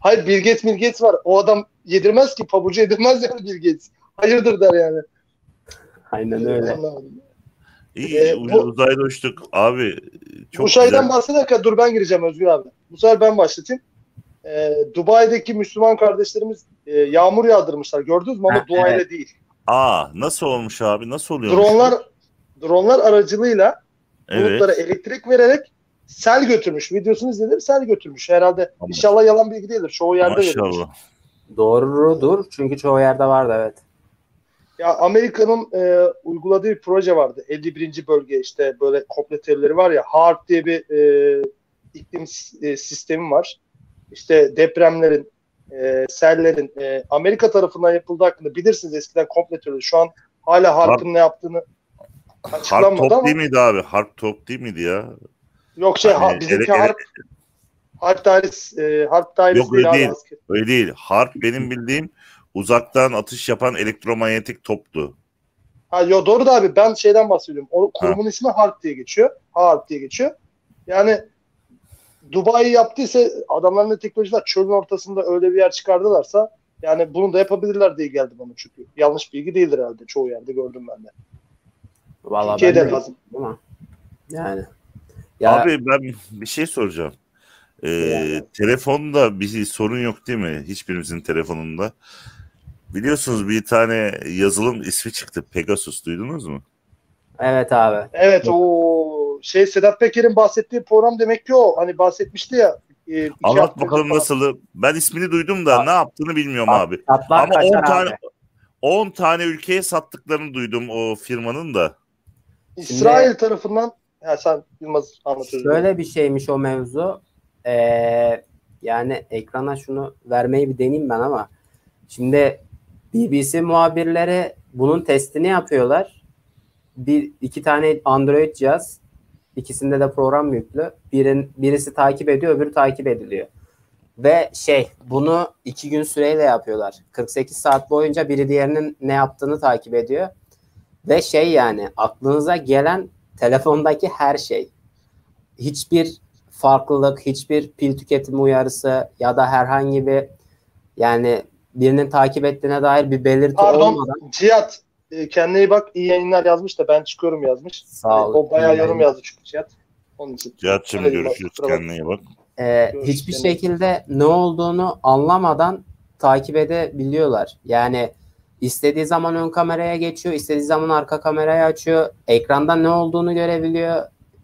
Hayır Bill Gates Bill Gates var. O adam yedirmez ki. Pabucu yedirmez yani Bill Gates. Hayırdır der yani. Aynen öyle. İyi Ee, uz- bu- uzayda uçtuk. Abi çok bu şeyden güzel. bahsederken dur ben gireceğim Özgür abi. Bu sefer ben başlatayım. Ee, Dubai'deki Müslüman kardeşlerimiz e, yağmur yağdırmışlar. Gördünüz mü? Ama duayla evet. değil. Aa nasıl olmuş abi? Nasıl oluyor? Dronlar dronlar aracılığıyla Evet. bulutlara elektrik vererek sel götürmüş. Videosunu izledim sel götürmüş. Herhalde Tamam. inşallah yalan bilgi değildir. Çoğu yerde verilmiş. Maşallah. Doğrudur çünkü çoğu yerde vardı evet. Ya Amerika'nın e, uyguladığı bir proje vardı. 51. bölge işte böyle komple teorileri var ya. HARP diye bir e, iklim e, sistemi var. İşte depremlerin, e, sellerin e, Amerika tarafından yapıldığı hakkında bilirsiniz eskiden komple teorileri. Şu an hala HARP'ın ne yaptığını Harp açıklanmadı top ama değil miydi abi? Harp top değil miydi ya? yok şey ha, bizimki ele- ele- HARP HARP dairesi, e, HARP dairesi Yok, öyle değil. asker. Öyle değil. Harp benim bildiğim uzaktan atış yapan elektromanyetik toptu. Ha, yo, doğru da abi ben şeyden bahsediyorum. O kurumun ismi HARP diye geçiyor. HARP diye geçiyor. Yani Dubai yaptıysa adamların da teknoloji var. Çölün ortasında öyle bir yer çıkardılarsa yani bunu da yapabilirler diye geldi bana çünkü. Yanlış bilgi değildir herhalde. Çoğu yerde gördüm ben de. Vallahi Türkiye'de ben de- lazım. Yani ya Abi ben bir şey soracağım. Ee, Yani. Telefonda bir sorun yok değil mi? Hiçbirimizin telefonunda. Biliyorsunuz bir tane yazılım ismi çıktı. Pegasus duydunuz mu? evet abi. Evet o şey Sedat Peker'in bahsettiği program demek ki o. Hani bahsetmişti ya. e, Anlat bakalım falan. nasıl. Ben ismini duydum da Abi- ne yaptığını bilmiyorum abi. Ama 10 kaçar tane abi. 10 tane ülkeye sattıklarını duydum o firmanın da. İsrail tarafından ya sen Yılmaz anlatıyorsun. Şöyle bir şeymiş o mevzu. Ee, yani ekrana şunu vermeyi bir deneyeyim ben ama şimdi BBC muhabirleri bunun testini yapıyorlar. Bir iki tane Android cihaz, ikisinde de program yüklü. Birin birisi takip ediyor, öbürü takip ediliyor. Ve şey, bunu iki gün süreyle yapıyorlar. 48 saat boyunca biri diğerinin ne yaptığını takip ediyor. Ve şey yani aklınıza gelen telefondaki her şey hiçbir farklılık, hiçbir pil tüketimi uyarısı ya da herhangi bir yani birinin takip ettiğine dair bir belirti Pardon olmadan Cihat e, kendine iyi bak iyi yayınlar yazmış da ben çıkıyorum yazmış. Sağ ol. O bayağı yorum yazdı çünkü Cihat. Onun için. Cihat'cığım görüşürüz. bakma. Kendine iyi bak. e, Görüşürüz. hiçbir şekilde ne olduğunu anlamadan takip edebiliyorlar. Yani istediği zaman ön kameraya geçiyor, istediği zaman arka kamerayı açıyor. Ekranda ne olduğunu görebiliyor.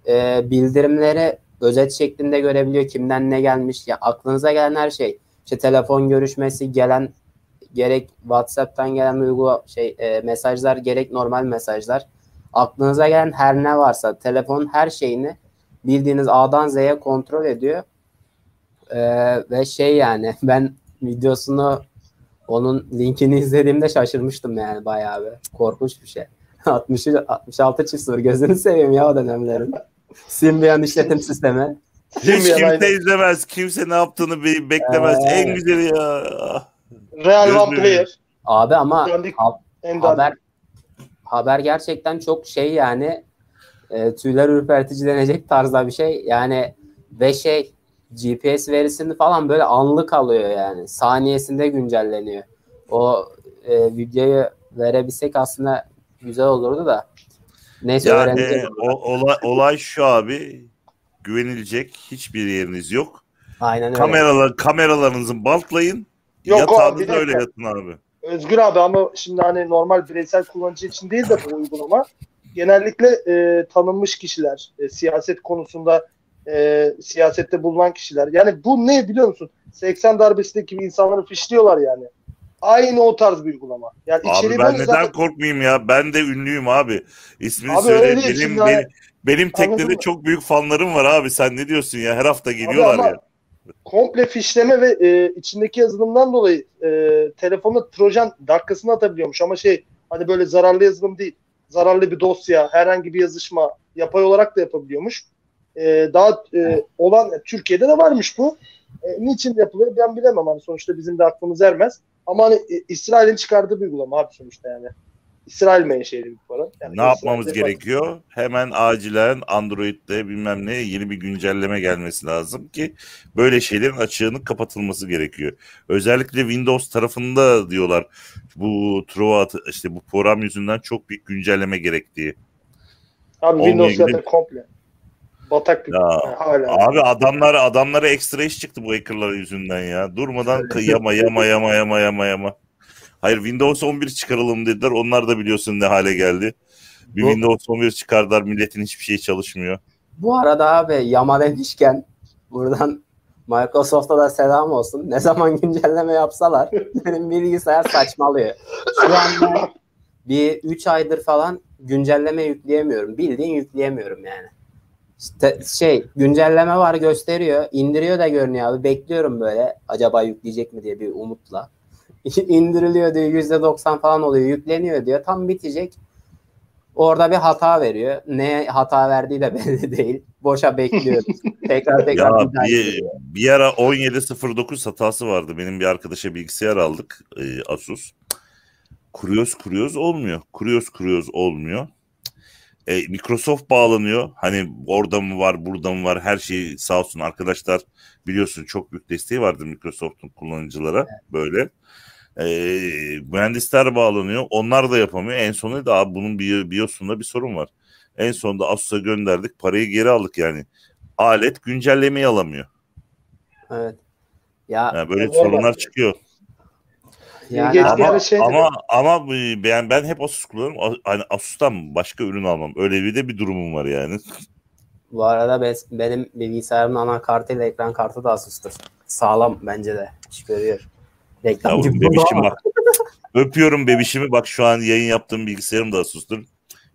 E, bildirimleri özet şeklinde görebiliyor. Kimden ne gelmiş. Ya aklınıza gelen her şey. İşte telefon görüşmesi gelen gerek WhatsApp'tan gelen uygu şey e, mesajlar gerek normal mesajlar. Aklınıza gelen her ne varsa telefon her şeyini bildiğiniz A'dan Z'ye kontrol ediyor. Ee, ve şey yani ben videosunu onun linkini izlediğimde şaşırmıştım yani bayağı bir. Korkunç bir şey. 60 66 çift sıfır gözünü seveyim ya o dönemlerin. Symbian işletim sistemi. Hiç kimse aynen. izlemez. Kimse ne yaptığını be- beklemez. Ee. En güzeli ya. Real One Player. Abi ama alt- Ender. haber haber gerçekten çok şey yani e, tüyler ürpertici denecek tarzda bir şey. Yani ve şey GPS verisini falan böyle anlık alıyor yani. Saniyesinde güncelleniyor. O e, videoyu verebilsek aslında güzel olurdu da. Neyse Yani öğreneceğiz. o, olay, olay şu abi güvenilecek hiçbir yeriniz yok. Aynen öyle. Kameralar kameralarınızı bantlayın. Yok abi, Yatağınızda öyle yatın abi. Özgür abi ama şimdi hani normal bireysel kullanıcı için değil de bu uygulama genellikle e, tanınmış kişiler, e, siyaset konusunda e, siyasette bulunan kişiler. Yani bu ne biliyor musun? 80 darbesindeki gibi insanları fişliyorlar yani. Aynı o tarz bir uygulama. Yani Abi ben neden zaten- korkmayayım ya? Ben de ünlüyüm abi. İsmini Abi söyle. Benim, şimdi benim, hani- benim teknede çok büyük fanlarım var abi. Sen ne diyorsun ya? Her hafta geliyorlar ya. komple fişleme ve e, içindeki yazılımdan dolayı e, telefona trojan dakikasını atabiliyormuş ama şey hani böyle zararlı yazılım değil. Zararlı bir dosya, herhangi bir yazışma yapay olarak da yapabiliyormuş. E, daha e, olan Türkiye'de de varmış bu. E, niçin yapılıyor ben bilemem hani sonuçta bizim de aklımız ermez. Ama hani e, İsrail'in çıkardığı bir uygulama abi sonuçta yani. İsrail menşeli bir para. Yani Ne yapmamız İsrail'de- gerekiyor? Hemen acilen Android'de bilmem ne yeni bir güncelleme gelmesi lazım ki böyle şeylerin açığının kapatılması gerekiyor. Özellikle Windows tarafında diyorlar bu Trova işte bu program yüzünden çok büyük güncelleme gerektiği. Abi Onunla Windows ilgili- zaten komple. Batak bir Ya, yani hala. Abi adamlar adamlara ekstra iş çıktı bu hackerlar yüzünden ya. Durmadan yama yama yama yama yama yama. Hayır Windows 11 çıkaralım dediler. Onlar da biliyorsun ne hale geldi. Bir Bu- Windows 11 çıkardılar milletin hiçbir şey çalışmıyor. Bu arada abi yama demişken buradan Microsoft'a da selam olsun. Ne zaman güncelleme yapsalar benim bilgisayar saçmalıyor. Şu anda bir 3 aydır falan güncelleme yükleyemiyorum. Bildiğin yükleyemiyorum yani. İşte şey güncelleme var gösteriyor. indiriyor da görünüyor abi. Bekliyorum böyle acaba yükleyecek mi diye bir umutla. İndiriliyor diyor %90 falan oluyor. Yükleniyor diyor. Tam bitecek. Orada bir hata veriyor. Ne hata verdiği de belli değil. Boşa bekliyoruz. tekrar tekrar Ya bir bir, ara 1709 hatası vardı. Benim bir arkadaşa bilgisayar aldık e, Asus. Kuruyoruz kuruyoruz olmuyor. Kuruyoruz kuruyoruz olmuyor. E, Microsoft bağlanıyor. Hani orada mı var burada mı var her şey sağ olsun arkadaşlar biliyorsun çok büyük desteği vardı Microsoft'un kullanıcılara böyle. E, mühendisler bağlanıyor. Onlar da yapamıyor. En sonunda da abi bunun bi- BIOS'unda bir sorun var. En sonunda Asus'a gönderdik. Parayı geri aldık yani. Alet güncellemeyi alamıyor. Evet. Ya Yani böyle Ya, sorunlar normal. çıkıyor. yani ama- şey ama ama bu- ben ben hep Asus kullanıyorum. Hani Asus'tan başka ürün almam. Öyle bir de bir durumum var yani. bu arada bes- benim bilgisayarımın anakartıyla ekran kartı da Asus'tur. Sağlam bence de. İş görüyor. Reklam Yavrum gibi bebişim bak. Öpüyorum bebişimi. Bak şu an yayın yaptığım bilgisayarım da Asus'tur.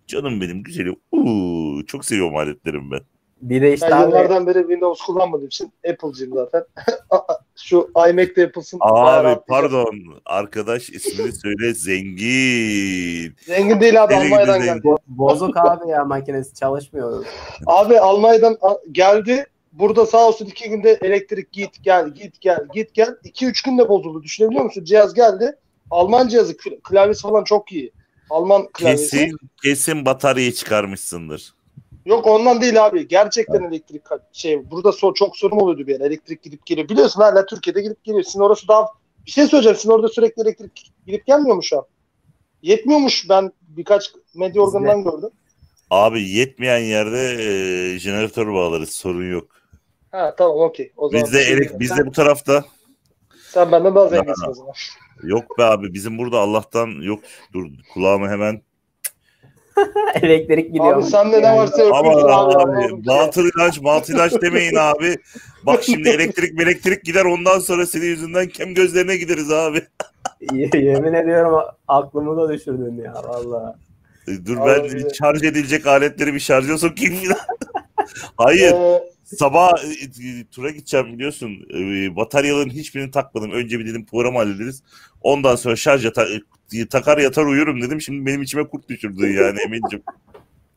Canım benim güzelim. Uuu, çok seviyorum aletlerimi ben. Bir de işte Ben abi, yıllardan beri Windows kullanmadığım için Apple'cıyım zaten. Şu iMac'te yapılsın. bayağı Abi pardon. Arkadaş ismini söyle. Zengin. Zengin değil abi Almanya'dan geldi. bo- bozuk abi ya makinesi çalışmıyor. Abi Almanya'dan geldi. Burada sağ olsun iki günde elektrik git gel git gel git gel. İki üç günde bozuldu. Düşünebiliyor musun? Cihaz geldi. Alman cihazı kl- klavyesi falan çok iyi. Alman klavyesi. Kesin kesin bataryayı çıkarmışsındır. Yok ondan değil abi. Gerçekten elektrik şey burada so çok sorun oluyordu bir yer. Elektrik gidip geliyor. Biliyorsun hala Türkiye'de gidip geliyor. Sizin orası daha bir şey söyleyeceğim. Sizin orada sürekli elektrik gidip gelmiyor mu şu an? Yetmiyormuş ben birkaç medya organından gördüm. Abi yetmeyen yerde e, jeneratör bağlarız sorun yok. Ha tamam okey. O zaman şey elek diyemem. bizde sen, bu tarafta sen benden daha zenginsin o zaman. yok be abi bizim burada Allah'tan yok dur kulağımı hemen Elektrik gidiyor. Abi sende ne varsa Ama öpüyorsun abi. batıl ilaç batıl ilaç demeyin abi. Bak şimdi elektrik elektrik gider ondan sonra senin yüzünden kem gözlerine gideriz abi. Yemin ediyorum aklımı da düşürdün ya valla. E, Dur Abi, ben şarj edilecek aletleri bir şarja sokayım. Hayır Ee, sabah e, e, tura gideceğim biliyorsun. E, bataryaların hiçbirini takmadım. Önce bir dedim programı hallederiz. Ondan sonra e, takar yatar uyurum dedim. Şimdi benim içime kurt düşürdün yani Emin'cim.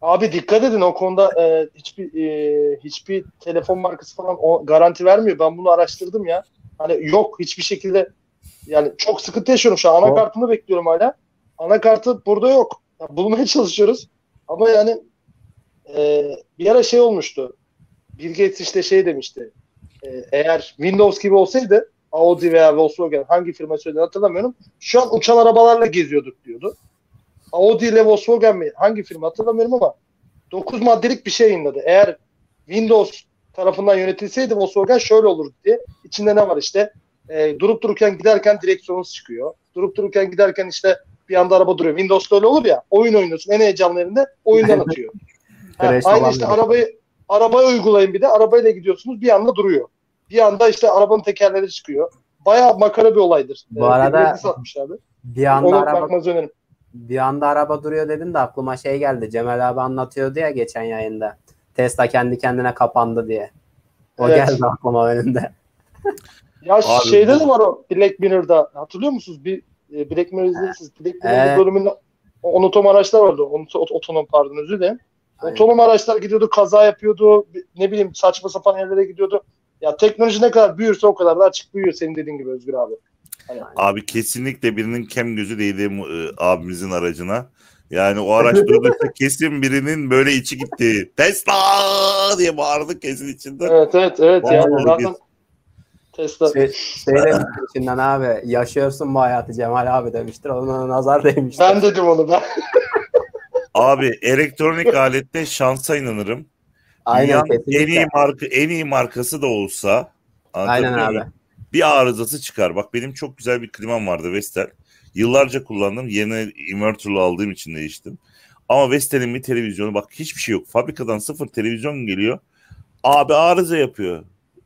abi dikkat edin o konuda e, hiçbir e, hiçbir telefon markası falan o garanti vermiyor. Ben bunu araştırdım ya. Hani yok hiçbir şekilde yani çok sıkıntı yaşıyorum şu an. Anakartını bekliyorum hala. Anakartı burada yok. Ya, bulmaya çalışıyoruz. Ama yani e, bir ara şey olmuştu. Bill Gates işte şey demişti. E, eğer Windows gibi olsaydı Audi veya Volkswagen hangi firma söylediğini hatırlamıyorum. Şu an uçan arabalarla geziyorduk diyordu. Audi ile Volkswagen mi hangi firma hatırlamıyorum ama 9 maddelik bir şey yayınladı. Eğer Windows tarafından yönetilseydi Volkswagen şöyle olurdu diye. İçinde ne var işte? E, durup dururken giderken direksiyonunuz çıkıyor. Durup dururken giderken işte bir anda araba duruyor. Windows'ta öyle olur ya. Oyun oynuyorsun. En heyecanlı yerinde oyundan atıyor. ha, aynı işte arabayı arabaya uygulayın bir de. Arabayla gidiyorsunuz bir anda duruyor. Bir anda işte arabanın tekerleri çıkıyor. Bayağı makara bir olaydır. Bu arada- birbirine satmışlardı. Bir anda Ona araba bir anda araba duruyor dedin de aklıma şey geldi. Cemal abi anlatıyordu ya geçen yayında. Tesla kendi kendine kapandı diye. O Evet. geldi aklıma önünde. Ya Abi şeyde bu- de var o Black Mirror'da. Hatırlıyor musunuz? Bir e, Black Mirror izlemişsiniz. Black Mirror'ın Evet. bölümünde o- otonom araçlar vardı. Ot- otonom pardon özür dilerim. Aynen. Otonom araçlar gidiyordu, kaza yapıyordu. Ne bileyim saçma sapan yerlere gidiyordu. Ya teknoloji ne kadar büyürse o kadar da açık büyüyor senin dediğin gibi Özgür abi. Hani, Abi kesinlikle birinin kem gözü değdi e, abimizin aracına. Yani o araç durduysa kesin birinin böyle içi gitti. Tesla diye bağırdı kesin içinde. evet evet evet ya. Vallahi Zaten Tesla Şey, şey demiştir içinden abi yaşıyorsun bu hayatı Cemal abi demiştir. Ona nazar değmiştir. ben dedim onu ben. Abi elektronik alette şansa inanırım. Aynen Dünyanın en iyi marka en iyi markası da olsa Aynen abi. Bir arızası çıkar. Bak benim çok güzel bir klimam vardı Vestel. Yıllarca kullandım. Yerine inverter'lı aldığım için değiştim. Ama Vestel'in bir televizyonu bak hiçbir şey yok. Fabrikadan sıfır televizyon geliyor. Abi arıza yapıyor.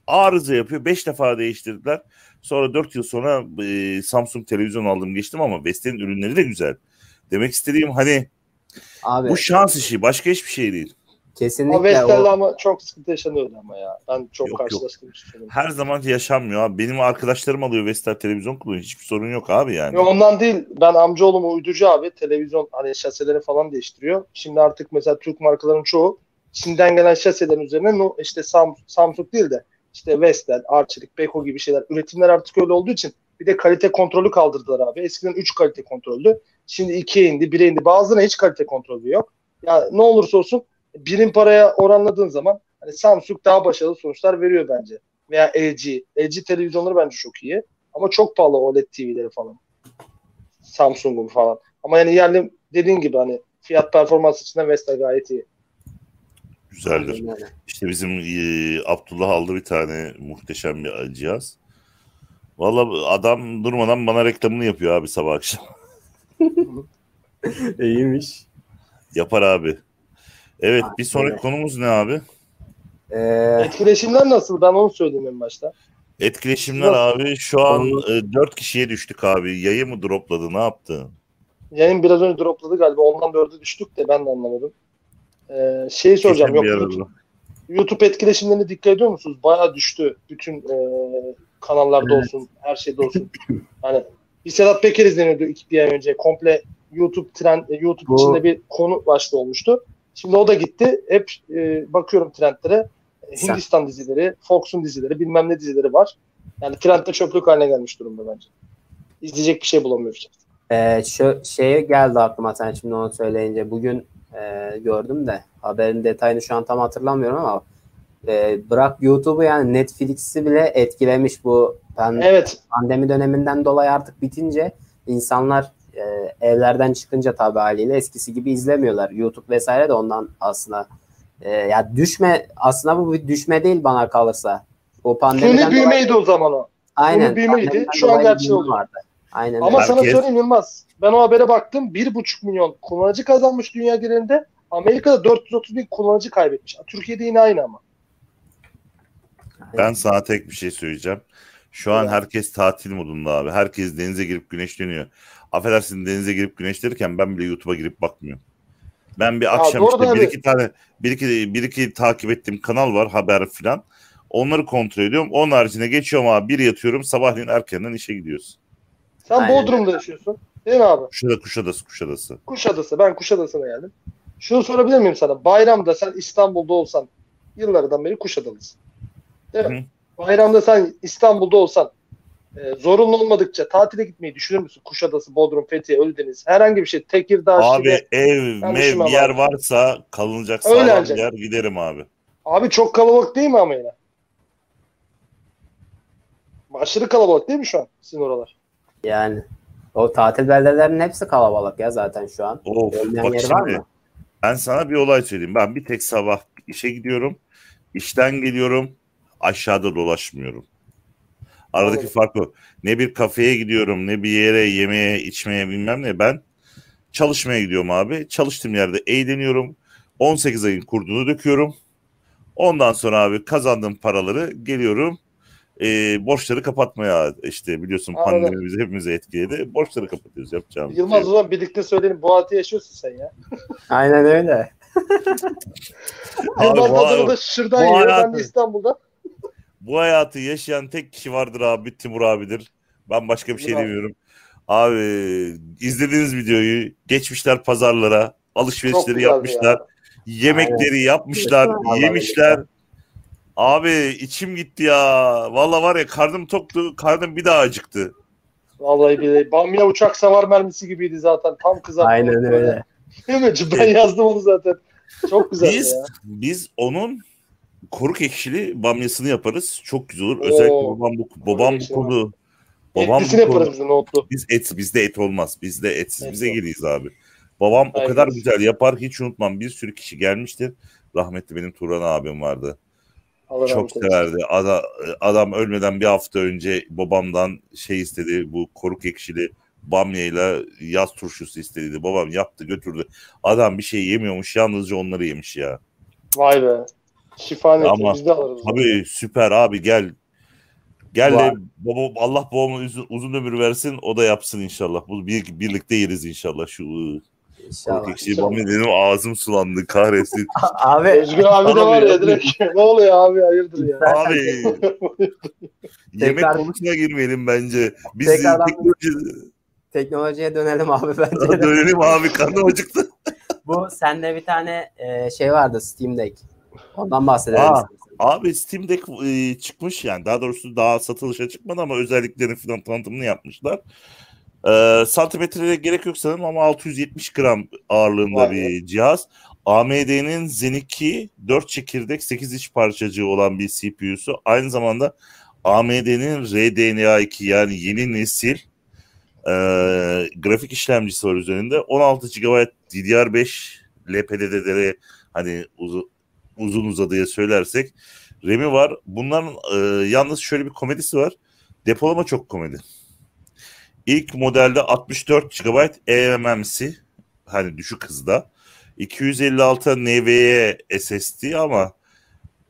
Arıza yapıyor. Beş defa değiştirdiler. Sonra dört yıl sonra e, Samsung televizyon aldım geçtim ama Vestel'in ürünleri de güzel. Demek istediğim hani Abi bu şans işi. Başka hiçbir şey değil. Ama kesinlikle Vestel'le o, ama çok sıkıntı yaşanıyordu ama ya. Ben çok Yok, yok. karşılaştım. Yok, Her zaman yaşanmıyor abi. Benim arkadaşlarım alıyor Vestel televizyon kullanıyor. Hiçbir sorun yok abi yani. ondan değil. Ben amcaoğlum uyducu abi. Televizyon hani şaseleri falan değiştiriyor. Şimdi artık mesela Türk markalarının çoğu Çin'den gelen şaselerin üzerine no, işte Sam, Samsung değil de işte Vestel, Arçelik, Beko gibi şeyler. Üretimler artık öyle olduğu için bir de kalite kontrolü kaldırdılar abi. Eskiden 3 kalite kontrolü. Şimdi 2'ye indi, 1'e indi. Bazılarına hiç kalite kontrolü yok. Ya ne olursa olsun birim paraya oranladığın zaman hani Samsung daha başarılı sonuçlar veriyor bence. Veya LG. LG televizyonları bence çok iyi. Ama çok pahalı OLED TV'leri falan. Samsung'un falan. Ama yani yerli dediğin gibi hani fiyat performans açısından Vestel gayet iyi. Güzeldir. İşte bizim e, Abdullah aldı bir tane muhteşem bir cihaz. Valla adam durmadan bana reklamını yapıyor abi sabah akşam. İyiymiş. Yapar abi. Evet bir sonraki konumuz ne abi? Ee, Etkileşimler nasıl? Ben onu söyleyeyim en başta. Etkileşimler Nasıl? abi şu an e, 4 kişiye düştük abi. Yayı mı dropladı ne yaptı? Yayın biraz önce dropladı galiba. Ondan dörde düştük de ben de anlamadım. Ee, şeyi soracağım. Kesin Yok, bir YouTube, arada. YouTube etkileşimlerine dikkat ediyor musunuz? Bayağı düştü. Bütün e, kanallarda olsun, her şeyde olsun. hani bir Sedat Peker izleniyordu iki bir ay önce. Komple YouTube trend, e, YouTube Bu- içinde bir konu başlığı olmuştu. Şimdi o da gitti. Hep e, bakıyorum trendlere. Sen- Hindistan dizileri, Fox'un dizileri, bilmem ne dizileri var. Yani trendde çöplük haline gelmiş durumda bence. İzleyecek bir şey bulamıyoruz. e, şu şeye geldi aklıma sen şimdi onu söyleyince. Bugün e, gördüm de haberin detayını şu an tam hatırlamıyorum ama e, bırak YouTube'u yani Netflix'i bile etkilemiş bu pan- Evet. pandemi döneminden dolayı artık bitince insanlar e, evlerden çıkınca tabii haliyle eskisi gibi izlemiyorlar. YouTube vesaire de ondan aslında e, ya düşme aslında bu bir düşme değil bana kalırsa. O pandemiden Suni dolayı- büyümeydi o zaman o. Aynen. büyümeydi. Şu an dolayı gerçeği oldu. vardı. Aynen Ama öyle. sana Herkes- söyleyeyim Yılmaz. Ben o habere baktım. 1,5 milyon kullanıcı kazanmış dünya genelinde. Amerika'da 430 bin kullanıcı kaybetmiş. Türkiye'de yine aynı ama. Ben sana tek bir şey söyleyeceğim. Şu an herkes tatil modunda abi. Herkes denize girip güneşleniyor. Affedersin denize girip güneşlenirken ben bile YouTube'a girip bakmıyorum. Ben bir akşam işte bir abi. iki tane bir iki, bir iki takip ettiğim kanal var haber filan. Onları kontrol ediyorum. Onun haricinde geçiyorum abi. Bir yatıyorum sabahleyin erkenden işe gidiyoruz. Sen Aynen Bodrum'da yaşıyorsun. Değil mi abi? Kuşada, Kuşadası, Kuşadası. Kuşadası. Ben Kuşadası'na geldim. Şunu sorabilir miyim sana? Bayramda sen İstanbul'da olsan yıllardan beri Kuşadalısın. Değil mi? Bayramda sen İstanbul'da olsan e, zorunlu olmadıkça tatile gitmeyi düşünür müsün? Kuşadası, Bodrum, Fethiye, Ölüdeniz herhangi bir şey. Tekirdağ, Abi Şile. ev, mev bir yer varsa kalınacak sağlam bir yer giderim abi. Abi çok kalabalık değil mi ama yine? Aşırı kalabalık değil mi şu an sizin oralar? Yani o tatil beldelerinin hepsi kalabalık ya zaten şu an. Of Olmayan bak yeri var şimdi mı? ben sana bir olay söyleyeyim. Ben bir tek sabah işe gidiyorum. işten geliyorum. Aşağıda dolaşmıyorum. Aradaki Anladım. fark o. Ne bir kafeye gidiyorum ne bir yere yemeğe içmeye bilmem ne. Ben çalışmaya gidiyorum abi. Çalıştığım yerde eğleniyorum. 18 ayın kurdunu döküyorum. Ondan sonra abi kazandığım paraları geliyorum. e, borçları kapatmaya işte biliyorsun Anladım. pandemi bizi hepimizi etkiledi. Borçları kapatıyoruz yapacağımız. Yılmaz şey zaman birlikte söyleyelim. Bu hayatı yaşıyorsun sen ya. Aynen öyle. Yılmaz Adana'da şırdan yiyor. Ben de İstanbul'da. Bu hayatı yaşayan tek kişi vardır abi Timur abidir. Ben başka bir şey Bravo. demiyorum. Abi izlediğiniz videoyu geçmişler pazarlara alışverişleri yapmışlar. ya. Yemekleri yapmışlar, Vallahi yemişler. Abi içim gitti ya. Valla var ya karnım toktu, karnım bir daha acıktı. Vallahi billahi. Bamya uçak savar mermisi gibiydi zaten. Tam kızartma. Aynen öyle. Değil mi? Ben yazdım onu zaten. Çok güzeldi Biz ya. biz onun koruk ekşili bamyasını yaparız. Çok güzel olur. Özellikle Oo, babam bu babam bu konu babam Etlisini bu yaparız biz nohutlu. Biz et bizde et olmaz. Bizde etsiz Et bize yok. geliyiz abi. Babam o Aynen. kadar güzel yapar hiç unutmam. Bir sürü kişi gelmiştir. Rahmetli benim Turan abim vardı. Allah Çok severdi. Ada- adam ölmeden bir hafta önce babamdan şey istedi. Bu koruk ekşili bamyayla yaz turşusu istedi. Babam yaptı götürdü. Adam bir şey yemiyormuş yalnızca onları yemiş ya. Vay be. Şifa niyeti. Ama Biz de alırız. Abi süper abi gel. Gel de baba, Allah babama uzun, uzun ömür versin o da yapsın inşallah. Bu bir, birlikte yeriz inşallah şu ıı, İnşallah. ekşili bamya dedim ağzım sulandı kahretsin. Abi Özgür abi de var ya direkt. ne oluyor abi hayırdır ya. Abi yemek Tekrar- konusuna girmeyelim bence. Biz Tekrardan- teknoloji teknolojiye dönelim abi bence de. dönelim abi karnım acıktı. Bu sende bir tane e, şey vardı Steam Deck. Ondan bahsedelim. Aa. Abi Steam Deck e, çıkmış yani daha doğrusu daha satılışa çıkmadı ama özelliklerini falan tanıtımını yapmışlar. E, santimetreye gerek yok sanırım ama 670 gram ağırlığında be. bir cihaz. AMD'nin Zen 2 4 çekirdek 8 iç parçacığı olan bir CPU'su. Aynı zamanda AMD'nin RDNA 2 yani yeni nesil e, grafik işlemcisi var üzerinde. 16 GB DDR5 LPDDR hani uzun, uzun uzadıya söylersek RAM'i var. Bunların e, yalnız şöyle bir komedisi var. Depolama çok komedi. İlk modelde 64 GB eMMC hani düşük hızda. 256 NVMe SSD ama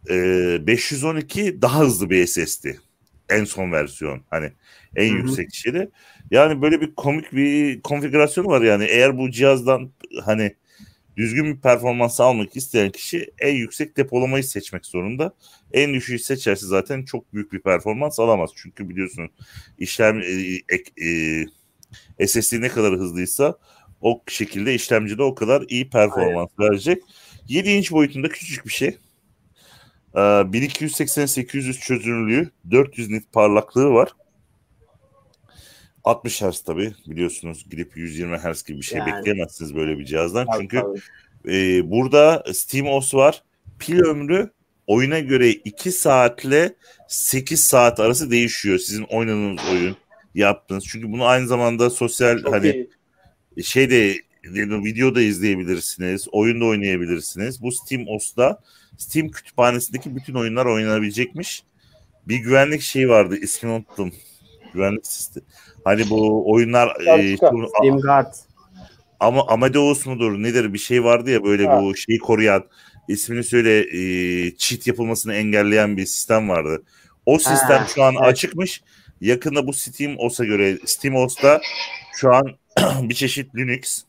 e, 512 daha hızlı bir SSD. En son versiyon hani en Hı hı. yüksek şeyi. Yani böyle bir komik bir konfigürasyonu var yani eğer bu cihazdan hani düzgün bir performans almak isteyen kişi en yüksek depolamayı seçmek zorunda. En düşüğü seçerse zaten çok büyük bir performans alamaz. Çünkü biliyorsun işlem e, ek- e, SSD ne kadar hızlıysa o şekilde işlemci de o kadar iyi performans verecek. 7 inç boyutunda küçücük bir şey. Ee, 1280-800 çözünürlüğü, 400 nit parlaklığı var. 60 Hz tabii biliyorsunuz gidip 120 Hz gibi bir şey Yani. bekleyemezsiniz böyle bir cihazdan. Tabii, Çünkü tabii. e, burada SteamOS var. Pil ömrü oyuna göre 2 saatle 8 saat arası değişiyor. Sizin oynadığınız oyun yaptığınız. Çünkü bunu aynı zamanda sosyal Çok hani iyi. şeyde videoda izleyebilirsiniz, oyunda oynayabilirsiniz. Bu Steam OS'ta Steam kütüphanesindeki bütün oyunlar oynanabilecekmiş. Bir güvenlik şeyi vardı, ismini unuttum. Güvenlik sistemi. Hani bu oyunlar e, Steam Guard. ama Amadeus mudur nedir bir şey vardı ya böyle Ha. bu şeyi koruyan ismini söyle e, cheat yapılmasını engelleyen bir sistem vardı. O sistem Ha, şu an evet. açıkmış. Yakında bu Steam OS'a göre Steam OS'ta şu an bir çeşit Linux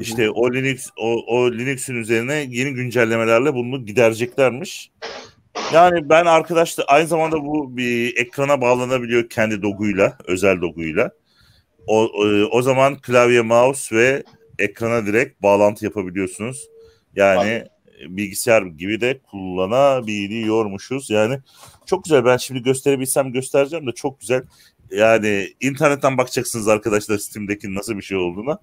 işte o Linux o, o Linux'ün üzerine yeni güncellemelerle bunu gidereceklermiş. Yani ben arkadaşlar aynı zamanda bu bir ekrana bağlanabiliyor kendi doguyla, özel doguyla. O, o, o zaman klavye, mouse ve ekrana direkt bağlantı yapabiliyorsunuz. Yani bilgisayar gibi de kullanabiliyormuşuz. Yani çok güzel. Ben şimdi gösterebilsem göstereceğim de çok güzel. Yani internetten bakacaksınız arkadaşlar Steam'deki nasıl bir şey olduğuna.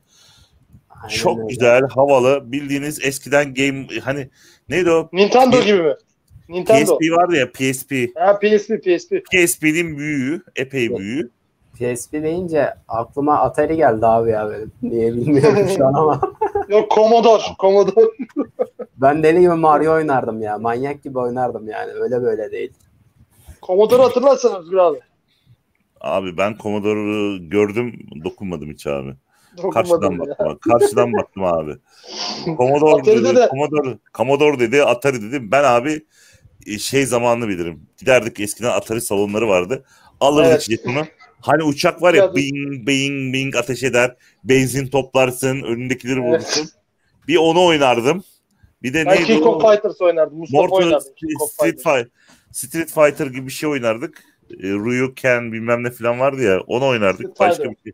Aynen çok öyle. güzel, havalı. Bildiğiniz eskiden game hani neydi o? Nintendo gibi mi? Nintendo. PSP vardı ya PSP. Ha PSP PSP. PSP'nin büyüğü, epey büyüğü. PSP deyince aklıma Atari geldi abi ya benim. Niye bilmiyorum şu an ama. Yok Commodore. Commodore. Ben deli gibi Mario oynardım ya. Manyak gibi oynardım yani. Öyle böyle değil. Commodore hatırlarsan Özgür abi. Abi ben Commodore'u gördüm, dokunmadım hiç abi. Dokunmadım Karşıdan ya. baktım. Karşıdan baktım abi. Commodore dedi, de- Commodore, Commodore dedi, Atari dedi. Ben abi şey zamanını bilirim. Giderdik eskiden Atari salonları vardı. Alırdık Evet. jetonu. Hani uçak var ya bing bing bing ateş eder. Benzin toplarsın, önündekileri Evet. vurursun. Bir onu oynardım. Bir de Ben neydi King of Fighters oynardım. Mustafa Mortal oynardı. King of Street. Fighter, Street Fighter gibi bir şey oynardık. E, Ryu Ken bilmem ne falan vardı ya. Onu oynardık. Street Başka Fighter. bir şey.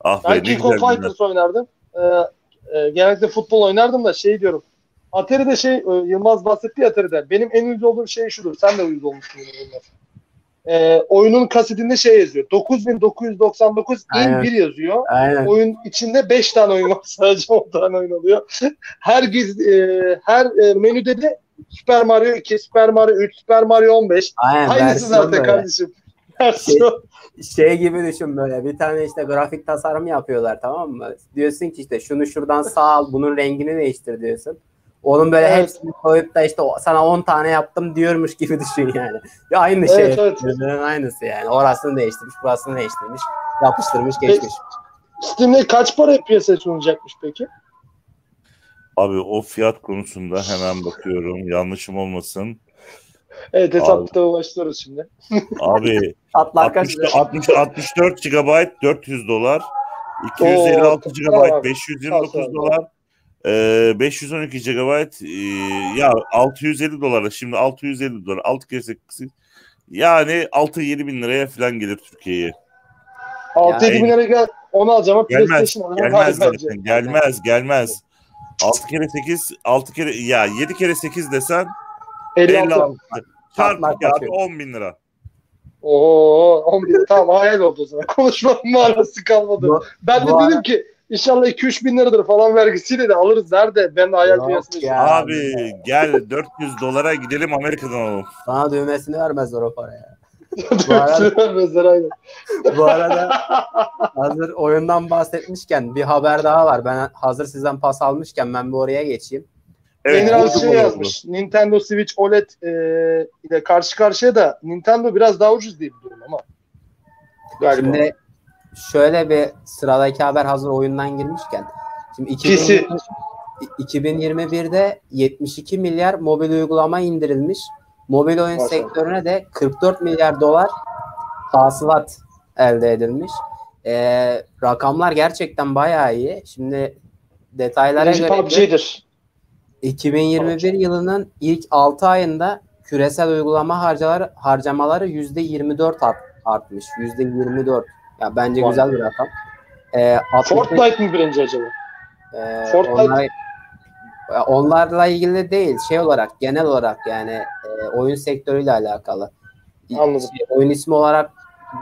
Ah be Ben ne King of günler. Fighters oynardım. Ee, e, genellikle futbol oynardım da şey diyorum. Atari'de şey e, Yılmaz bahsetti ya Atari'de. Benim en uyuz olduğum şey şudur. Sen de uyuz olmuşsun bununla. Ee, oyunun kasetinde şey yazıyor. 9999 in Aynen. 1 yazıyor. Aynen. Oyun içinde 5 tane oyun var. Sadece 10 tane oyun oluyor. Her giz, e, her e, menüde de Super Mario 2, Super Mario 3, Super Mario 15. Aynen. Aynısı zaten böyle. kardeşim. Versiyon. Şey gibi düşün böyle. Bir tane işte grafik tasarım yapıyorlar tamam mı? Diyorsun ki işte şunu şuradan sağ al, bunun rengini değiştir diyorsun. Onun böyle Evet. hepsini koyup da işte sana 10 tane yaptım diyormuş gibi düşün yani. Ya aynı şey. Evet, evet. Birbirinin aynısı yani. Orasını değiştirmiş, burasını değiştirmiş. Yapıştırmış, geçmiş. Steam'de kaç para piyasaya sunulacakmış peki? Abi o fiyat konusunda hemen bakıyorum. Yanlışım olmasın. Evet hesapta başlıyoruz şimdi. Abi Tatlar 60, kaçıyor. 60, 64 GB 400 dolar. 256 Oo, GB tamam. 529 Tamam. dolar. Ee, 512 GB e, ya 650 dolara şimdi 650 dolar 6 kere 8 yani 6-7 bin liraya falan gelir Türkiye'ye. 6-7 bin lira gel. Onu alacağım ama Gelmez. PlayStation alacağım. Gelmez zaten. Gelmez, gelmez. 6 kere 8, 6 kere ya 7 kere 8 desen 56. 56. Çarp abi kaçıyor. 10 bin lira. Oo, 11 tamam hayal oldu o zaman. Konuşmanın manası kalmadı. Bu- ben de bu dedim ki inşallah 2-3 bin liradır falan vergisiyle de alırız. Nerede? Ben de hayal Yok ya. Abi gel 400 dolara gidelim Amerika'dan alalım. Sana düğmesini vermezler o paraya. Bu arada- Dörtlü vermezler aynen. Bu arada hazır oyundan bahsetmişken bir haber daha var. Ben hazır sizden pas almışken ben bir oraya geçeyim. Emir oldu, abi şey yazmış. Nintendo Switch OLED e, ile karşı karşıya da Nintendo biraz daha ucuz diye biliyorum ama. Galiba. Şimdi şöyle bir sıradaki haber hazır oyundan girmişken. Şimdi 2020 2021'de 72 milyar mobil uygulama indirilmiş. Mobil oyun Maşallah. sektörüne de 44 milyar dolar hasılat elde edilmiş. Ee, rakamlar gerçekten bayağı iyi. Şimdi detaylara Birinci göre PUBG'dir. 2021 yılının ilk 6 ayında küresel uygulama harcaları, harcamaları %24 art, artmış. %24. Ya bence Vay. güzel bir rakam. Ee, 65 Fortnite mi birinci acaba? ee, Fortnite- onlar- onlarla ilgili değil, şey olarak genel olarak yani e, oyun sektörüyle alakalı. Anladım. Şey, oyun ismi olarak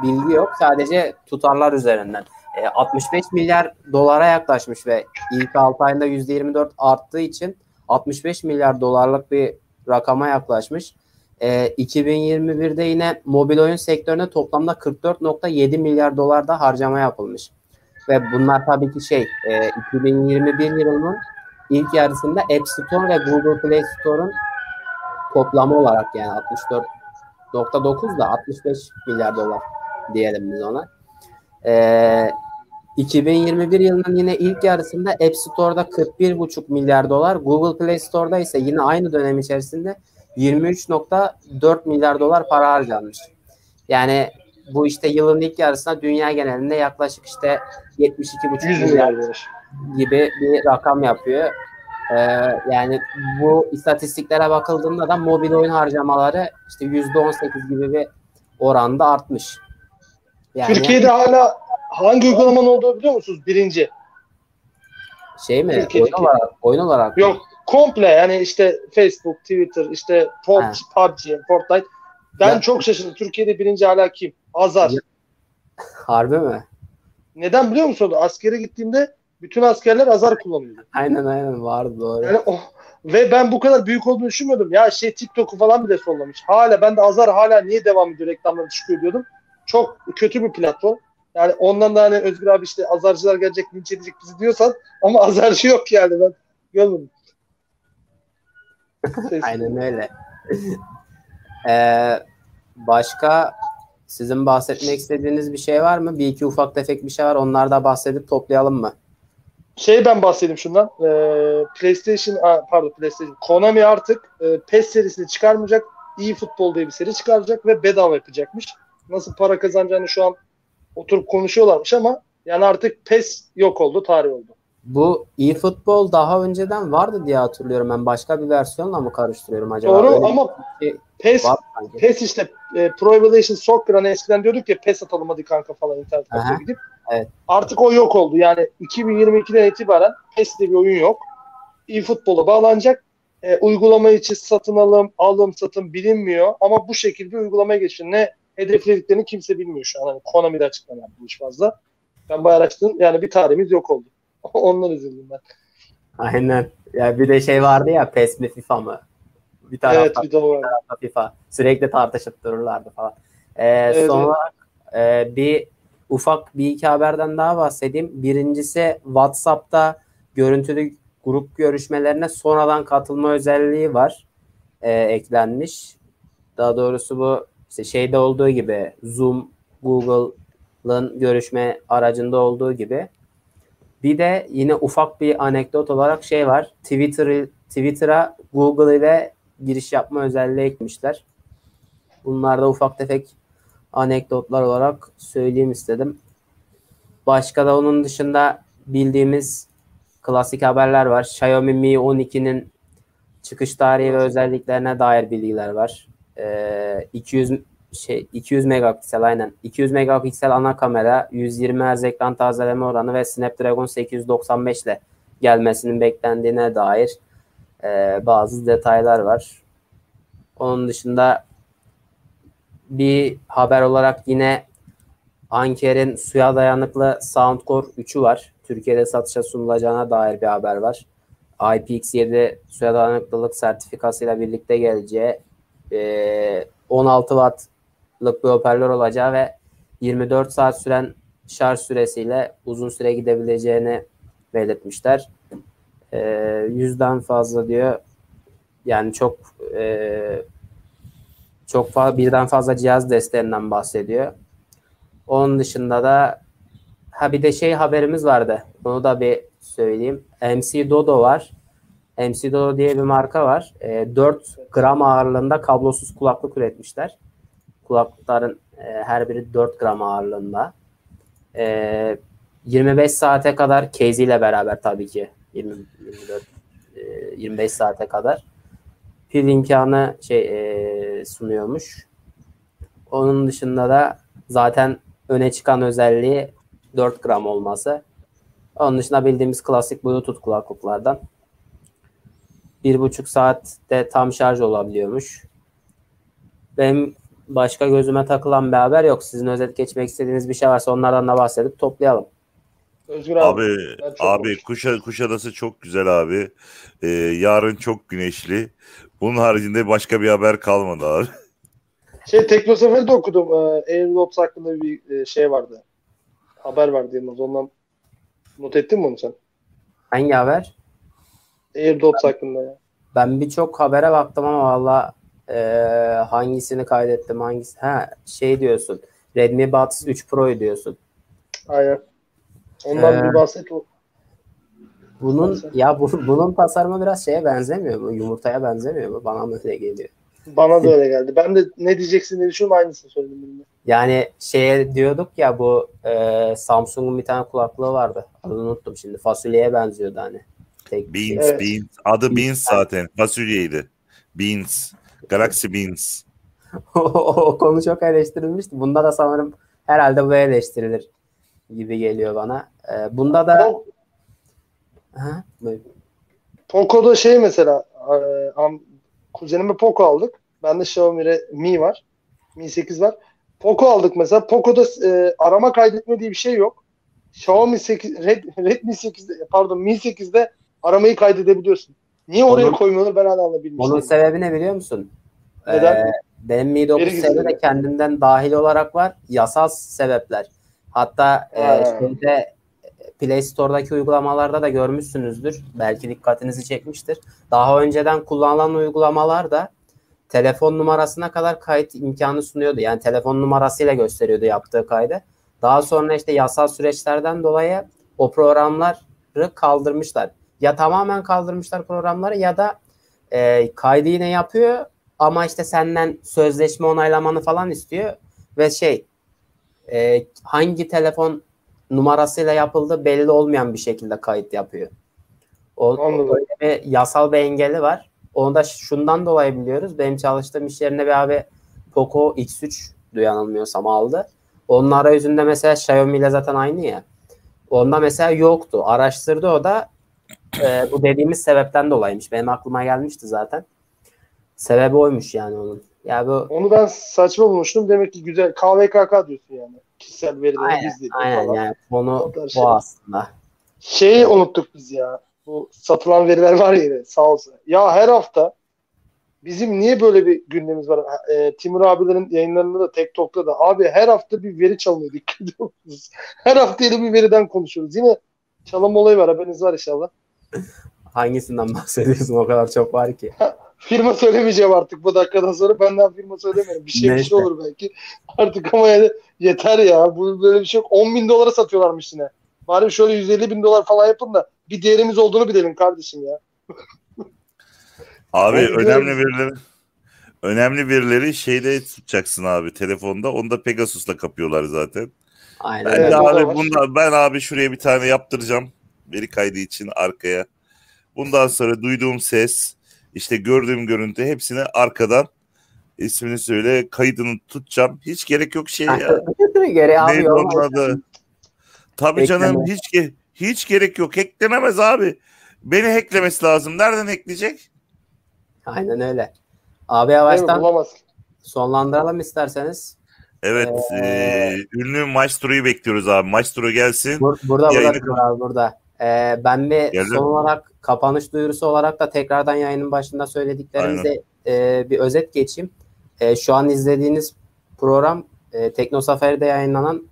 bilgi yok. Sadece tutarlar üzerinden. E, 65 milyar dolara yaklaşmış ve ilk 6 ayında %24 arttığı için 65 milyar dolarlık bir rakama yaklaşmış. E, 2021'de yine mobil oyun sektörüne toplamda 44.7 milyar dolarda harcama yapılmış. Ve bunlar tabii ki şey e, 2021 yılının ilk yarısında App Store ve Google Play Store'un toplamı olarak yani 64.9 da 65 milyar dolar diyelim biz ona. Ee, 2021 yılının yine ilk yarısında App Store'da 41,5 milyar dolar, Google Play Store'da ise yine aynı dönem içerisinde 23.4 milyar dolar para harcanmış. Yani bu işte yılın ilk yarısında dünya genelinde yaklaşık işte 72,5 100 milyar gibi bir rakam yapıyor. Ee, yani bu istatistiklere bakıldığında da mobil oyun harcamaları işte %18 gibi bir oranda artmış. Yani Türkiye'de hala hangi uygulamanın olduğunu biliyor musunuz? Birinci. şey mi? Türkiye'deki- Oyun olarak, oyun olarak Yok. Komple yani işte Facebook, Twitter, işte PUBG, PUBG Fortnite. Ben Ya- çok şaşırdım. Türkiye'de birinci hala kim? Azar. Ya- Harbi mi? Neden biliyor musun? Askere gittiğimde bütün askerler Azar kullanıyordu. Aynen aynen vardı doğru. Yani o ve ben bu kadar büyük olduğunu düşünmüyordum. Ya şey TikTok'u falan bile sollamış. Hala ben de Azar hala niye devam ediyor reklamları çıkıyor diyordum. Çok kötü bir platform. Yani ondan da hani Özgür abi işte azarcılar gelecek linç edecek bizi diyorsan ama azarcı yok yani ben görmedim. Aynen öyle. Ee, başka sizin bahsetmek istediğiniz bir şey var mı? Bir iki ufak tefek bir şey var. Onlar da bahsedip toplayalım mı? Şey ben bahsedeyim şundan. Ee, PlayStation, pardon PlayStation. Konami artık e, PES serisini çıkarmayacak. iyi futbol diye bir seri çıkaracak ve bedava yapacakmış. Nasıl para kazanacağını şu an oturup konuşuyorlarmış ama yani artık PES yok oldu, tarih oldu. Bu eFootball daha önceden vardı diye hatırlıyorum ben. Başka bir versiyonla mı karıştırıyorum acaba? Doğru Öyle ama şey PES. PES işte e, Pro Evolution Soccer hani eskiden diyorduk ya PES atalım hadi kanka falan internet kafeye gidip. evet. Artık o yok oldu. Yani 2022'den itibaren PES diye bir oyun yok. eFootball'a bağlanacak. E, uygulama için satın alım, alım, satım bilinmiyor. Ama bu şekilde uygulamaya geçiyor. Ne hedeflediklerini kimse bilmiyor şu an. Hani Konami'de açıklanan bu iş fazla. Ben bayağı araştırdım. Yani bir tarihimiz yok oldu. Ondan üzüldüm ben. Aynen. Ya bir de şey vardı ya PES mi FIFA mı? Bir Evet tarafta bir de o var. tarafta FIFA. Sürekli tartışıp dururlardı falan. Ee, son olarak e, bir ufak bir iki haberden daha bahsedeyim. Birincisi WhatsApp'ta görüntülü grup görüşmelerine sonradan katılma özelliği var. e, eklenmiş. Daha doğrusu bu işte şeyde olduğu gibi Zoom, Google'ın görüşme aracında olduğu gibi. Bir de yine ufak bir anekdot olarak şey var. Twitter Twitter'a Google ile giriş yapma özelliği eklemişler. Bunlar da ufak tefek anekdotlar olarak söyleyeyim istedim. Başka da onun dışında bildiğimiz klasik haberler var. Xiaomi Mi 12'nin çıkış tarihi ve özelliklerine dair bilgiler var. Ee, 200 şey 200 megapiksel aynen. 200 megapiksel ana kamera, 120 Hz ekran tazeleme oranı ve Snapdragon 895 ile gelmesinin beklendiğine dair e, bazı detaylar var. Onun dışında bir haber olarak yine Anker'in suya dayanıklı Soundcore 3'ü var. Türkiye'de satışa sunulacağına dair bir haber var. IPX7 suya dayanıklılık sertifikasıyla birlikte geleceği, e, 16 wattlık bir hoparlör olacağı ve 24 saat süren şarj süresiyle uzun süre gidebileceğini belirtmişler. E, yüzden fazla diyor. Yani çok e, çok fazla birden fazla cihaz desteğinden bahsediyor. Onun dışında da ha bir de şey haberimiz vardı. Bunu da bir söyleyeyim. MC Dodo var. MC Dodo diye bir marka var. E, 4 gram ağırlığında kablosuz kulaklık üretmişler. Kulaklıkların e, her biri 4 gram ağırlığında. E, 25 saate kadar case ile beraber tabii ki 20, 24 e, 25 saate kadar pil imkanı şey e, sunuyormuş. Onun dışında da zaten öne çıkan özelliği 4 gram olması. Onun dışında bildiğimiz klasik Bluetooth kulaklıklardan. Bir buçuk saatte tam şarj olabiliyormuş. Benim başka gözüme takılan bir haber yok. Sizin özet geçmek istediğiniz bir şey varsa onlardan da bahsedip toplayalım. Özgür abi. Abi abi. Kuşa, Kuşadası çok güzel abi. Ee, yarın çok güneşli. Bunun haricinde başka bir haber kalmadı abi. Şey Teknoseferi'de okudum. Ee, AirDots hakkında bir e, şey vardı. Haber vardı Yılmaz. Ondan not ettin mi onu sen? Hangi haber? AirDots hakkında ya. Ben birçok habere baktım ama valla e, hangisini kaydettim hangisi ha şey diyorsun Redmi Buds 3 Pro'yu diyorsun. Aynen. Ondan Ee, bir bahset. O. Bunun ya bu, bunun tasarımı biraz şeye benzemiyor mu? Yumurtaya benzemiyor mu? Bana mı öyle geliyor? Bana da öyle geldi. Ben de ne diyeceksin diye düşünüyorum aynısını söyledim benim de. Yani şeye diyorduk ya bu e, Samsung'un bir tane kulaklığı vardı. Adını unuttum şimdi. Fasulyeye benziyordu hani. Tek bir şey. Beans, Evet. Beans. Adı Beans zaten. Fasulyeydi. Beans. Galaxy Beans. o, o konu çok eleştirilmişti. Bunda da sanırım herhalde bu eleştirilir gibi geliyor bana. E, bunda da ha. Poco'da şey mesela e, am, kuzenime Poco aldık. Bende Xiaomi Mi var. Mi 8 var. Poco aldık mesela. Poco'da e, arama kaydetme diye bir şey yok. Xiaomi 8 Red, Redmi 8'de pardon Mi 8'de aramayı kaydedebiliyorsun. Niye oraya Onun- koymuyorlar ben hala bilmiyorum. Onun sebebi ne biliyor musun? Neden? Ee, benim Mi 9 Veri sebebi de kendinden dahil olarak var. Yasal sebepler. Hatta e, Ha. şeyde Play Store'daki uygulamalarda da görmüşsünüzdür. Belki dikkatinizi çekmiştir. Daha önceden kullanılan uygulamalar da telefon numarasına kadar kayıt imkanı sunuyordu. Yani telefon numarasıyla gösteriyordu yaptığı kaydı. Daha sonra işte yasal süreçlerden dolayı o programları kaldırmışlar. Ya tamamen kaldırmışlar programları ya da e, kaydı yine yapıyor ama işte senden sözleşme onaylamanı falan istiyor ve şey e, hangi telefon numarasıyla yapıldı belli olmayan bir şekilde kayıt yapıyor. O, öyle bir yasal bir engeli var. Onu da şundan dolayı biliyoruz. Benim çalıştığım iş yerine bir abi Poco X3 yanılmıyorsam aldı. Onun arayüzünde mesela Xiaomi ile zaten aynı ya. Onda mesela yoktu. Araştırdı o da e, bu dediğimiz sebepten dolayıymış. Benim aklıma gelmişti zaten. Sebebi oymuş yani onun. Ya bu Onu ben saçma bulmuştum. Demek ki güzel. KVKK diyorsun yani. Kişisel verileri gizli aynen falan. yani konu bu şeyler. aslında. Şeyi unuttuk biz ya. Bu satılan veriler var ya sağ olsun. Ya her hafta bizim niye böyle bir gündemimiz var? E, Timur abilerin yayınlarında da Tek Tok'ta da abi her hafta bir veri çalınıyor. Dikkat ediyor musunuz? Her hafta yeni bir veriden konuşuyoruz. Yine çalım olayı var. Haberiniz var inşallah. Hangisinden bahsediyorsun? O kadar çok var ki. Firma söylemeyeceğim artık bu dakikadan sonra. Benden firma söylemiyorum. Bir şey bir şey olur belki. Artık ama yani yeter ya. Bu böyle bir şey yok. 10 bin dolara satıyorlarmış yine. Bari şöyle 150 bin dolar falan yapın da bir değerimiz olduğunu bilelim kardeşim ya. Abi önemli verileri önemli verileri şeyde tutacaksın abi telefonda. Onu da Pegasus'la kapıyorlar zaten. Aynen. Ben Evet, abi bunda ben abi şuraya bir tane yaptıracağım. Veri kaydı için arkaya. Bundan sonra duyduğum ses, işte gördüğüm görüntü hepsini arkadan ismini söyle kaydını tutacağım. Hiç gerek yok şey ya. Geri abi? Tabii canım Ekleme. hiç ge- hiç gerek yok. Hacklenemez abi. Beni hacklemesi lazım. Nereden hackleyecek? Aynen öyle. Abi yavaştan Bulamaz. sonlandıralım isterseniz. Evet, Ee, eee, ünlü Maestro'yu bekliyoruz abi. Maestro gelsin. Bur- burada burada abi burada. Ee, ben Geldim. son olarak kapanış duyurusu olarak da tekrardan yayının başında söylediklerimize e, bir özet geçeyim. E, şu an izlediğiniz program e, Tekno Safari'de yayınlanan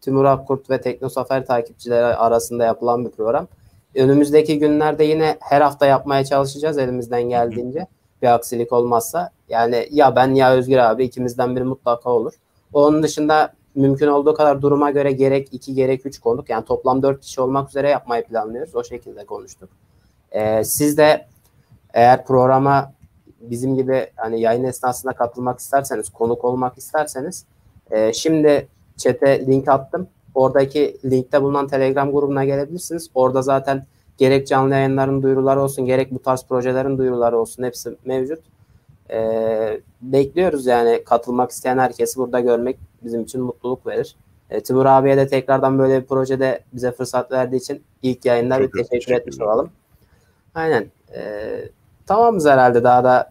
Timur Akkurt ve Tekno Safari takipçileri arasında yapılan bir program. Önümüzdeki günlerde yine her hafta yapmaya çalışacağız elimizden geldiğince. Bir aksilik olmazsa. Yani ya ben ya Özgür abi ikimizden biri mutlaka olur. Onun dışında mümkün olduğu kadar duruma göre gerek iki gerek üç konuk yani toplam dört kişi olmak üzere yapmayı planlıyoruz. O şekilde konuştuk. Ee, siz de eğer programa bizim gibi hani yayın esnasında katılmak isterseniz, konuk olmak isterseniz e, şimdi chat'e link attım. Oradaki linkte bulunan Telegram grubuna gelebilirsiniz. Orada zaten gerek canlı yayınların duyuruları olsun, gerek bu tarz projelerin duyuruları olsun hepsi mevcut. E, bekliyoruz yani katılmak isteyen herkesi burada görmek bizim için mutluluk verir. E, Timur abiye de tekrardan böyle bir projede bize fırsat verdiği için ilk yayında bir çok teşekkür etmiş olalım. Aynen. E, tamamız herhalde daha da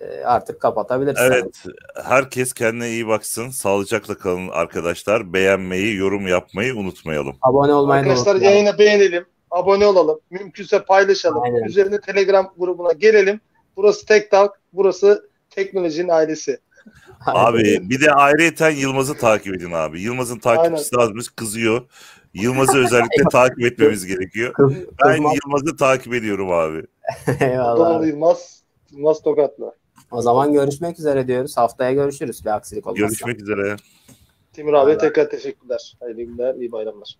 e, artık kapatabiliriz. Evet, herkes kendine iyi baksın. Sağlıcakla kalın arkadaşlar. Beğenmeyi, yorum yapmayı unutmayalım. Abone olmayı da Arkadaşlar yayına beğenelim. Abone olalım. Mümkünse paylaşalım. Aynen. Üzerine Telegram grubuna gelelim. Burası Tek Talk. Burası teknolojinin ailesi. Abi bir de ayrıyeten Yılmaz'ı takip edin abi. Yılmaz'ın takipçisi azmış kızıyor. Yılmaz'ı özellikle takip etmemiz gerekiyor. Ben Yılmaz'ı takip ediyorum abi. Eyvallah. Abi. Yılmaz. Yılmaz Tokatlı. O zaman görüşmek üzere diyoruz. Haftaya görüşürüz bir aksilik olmazsa. Görüşmek üzere. Timur Eyvallah. tekrar teşekkürler. Hayırlı günler, iyi bayramlar.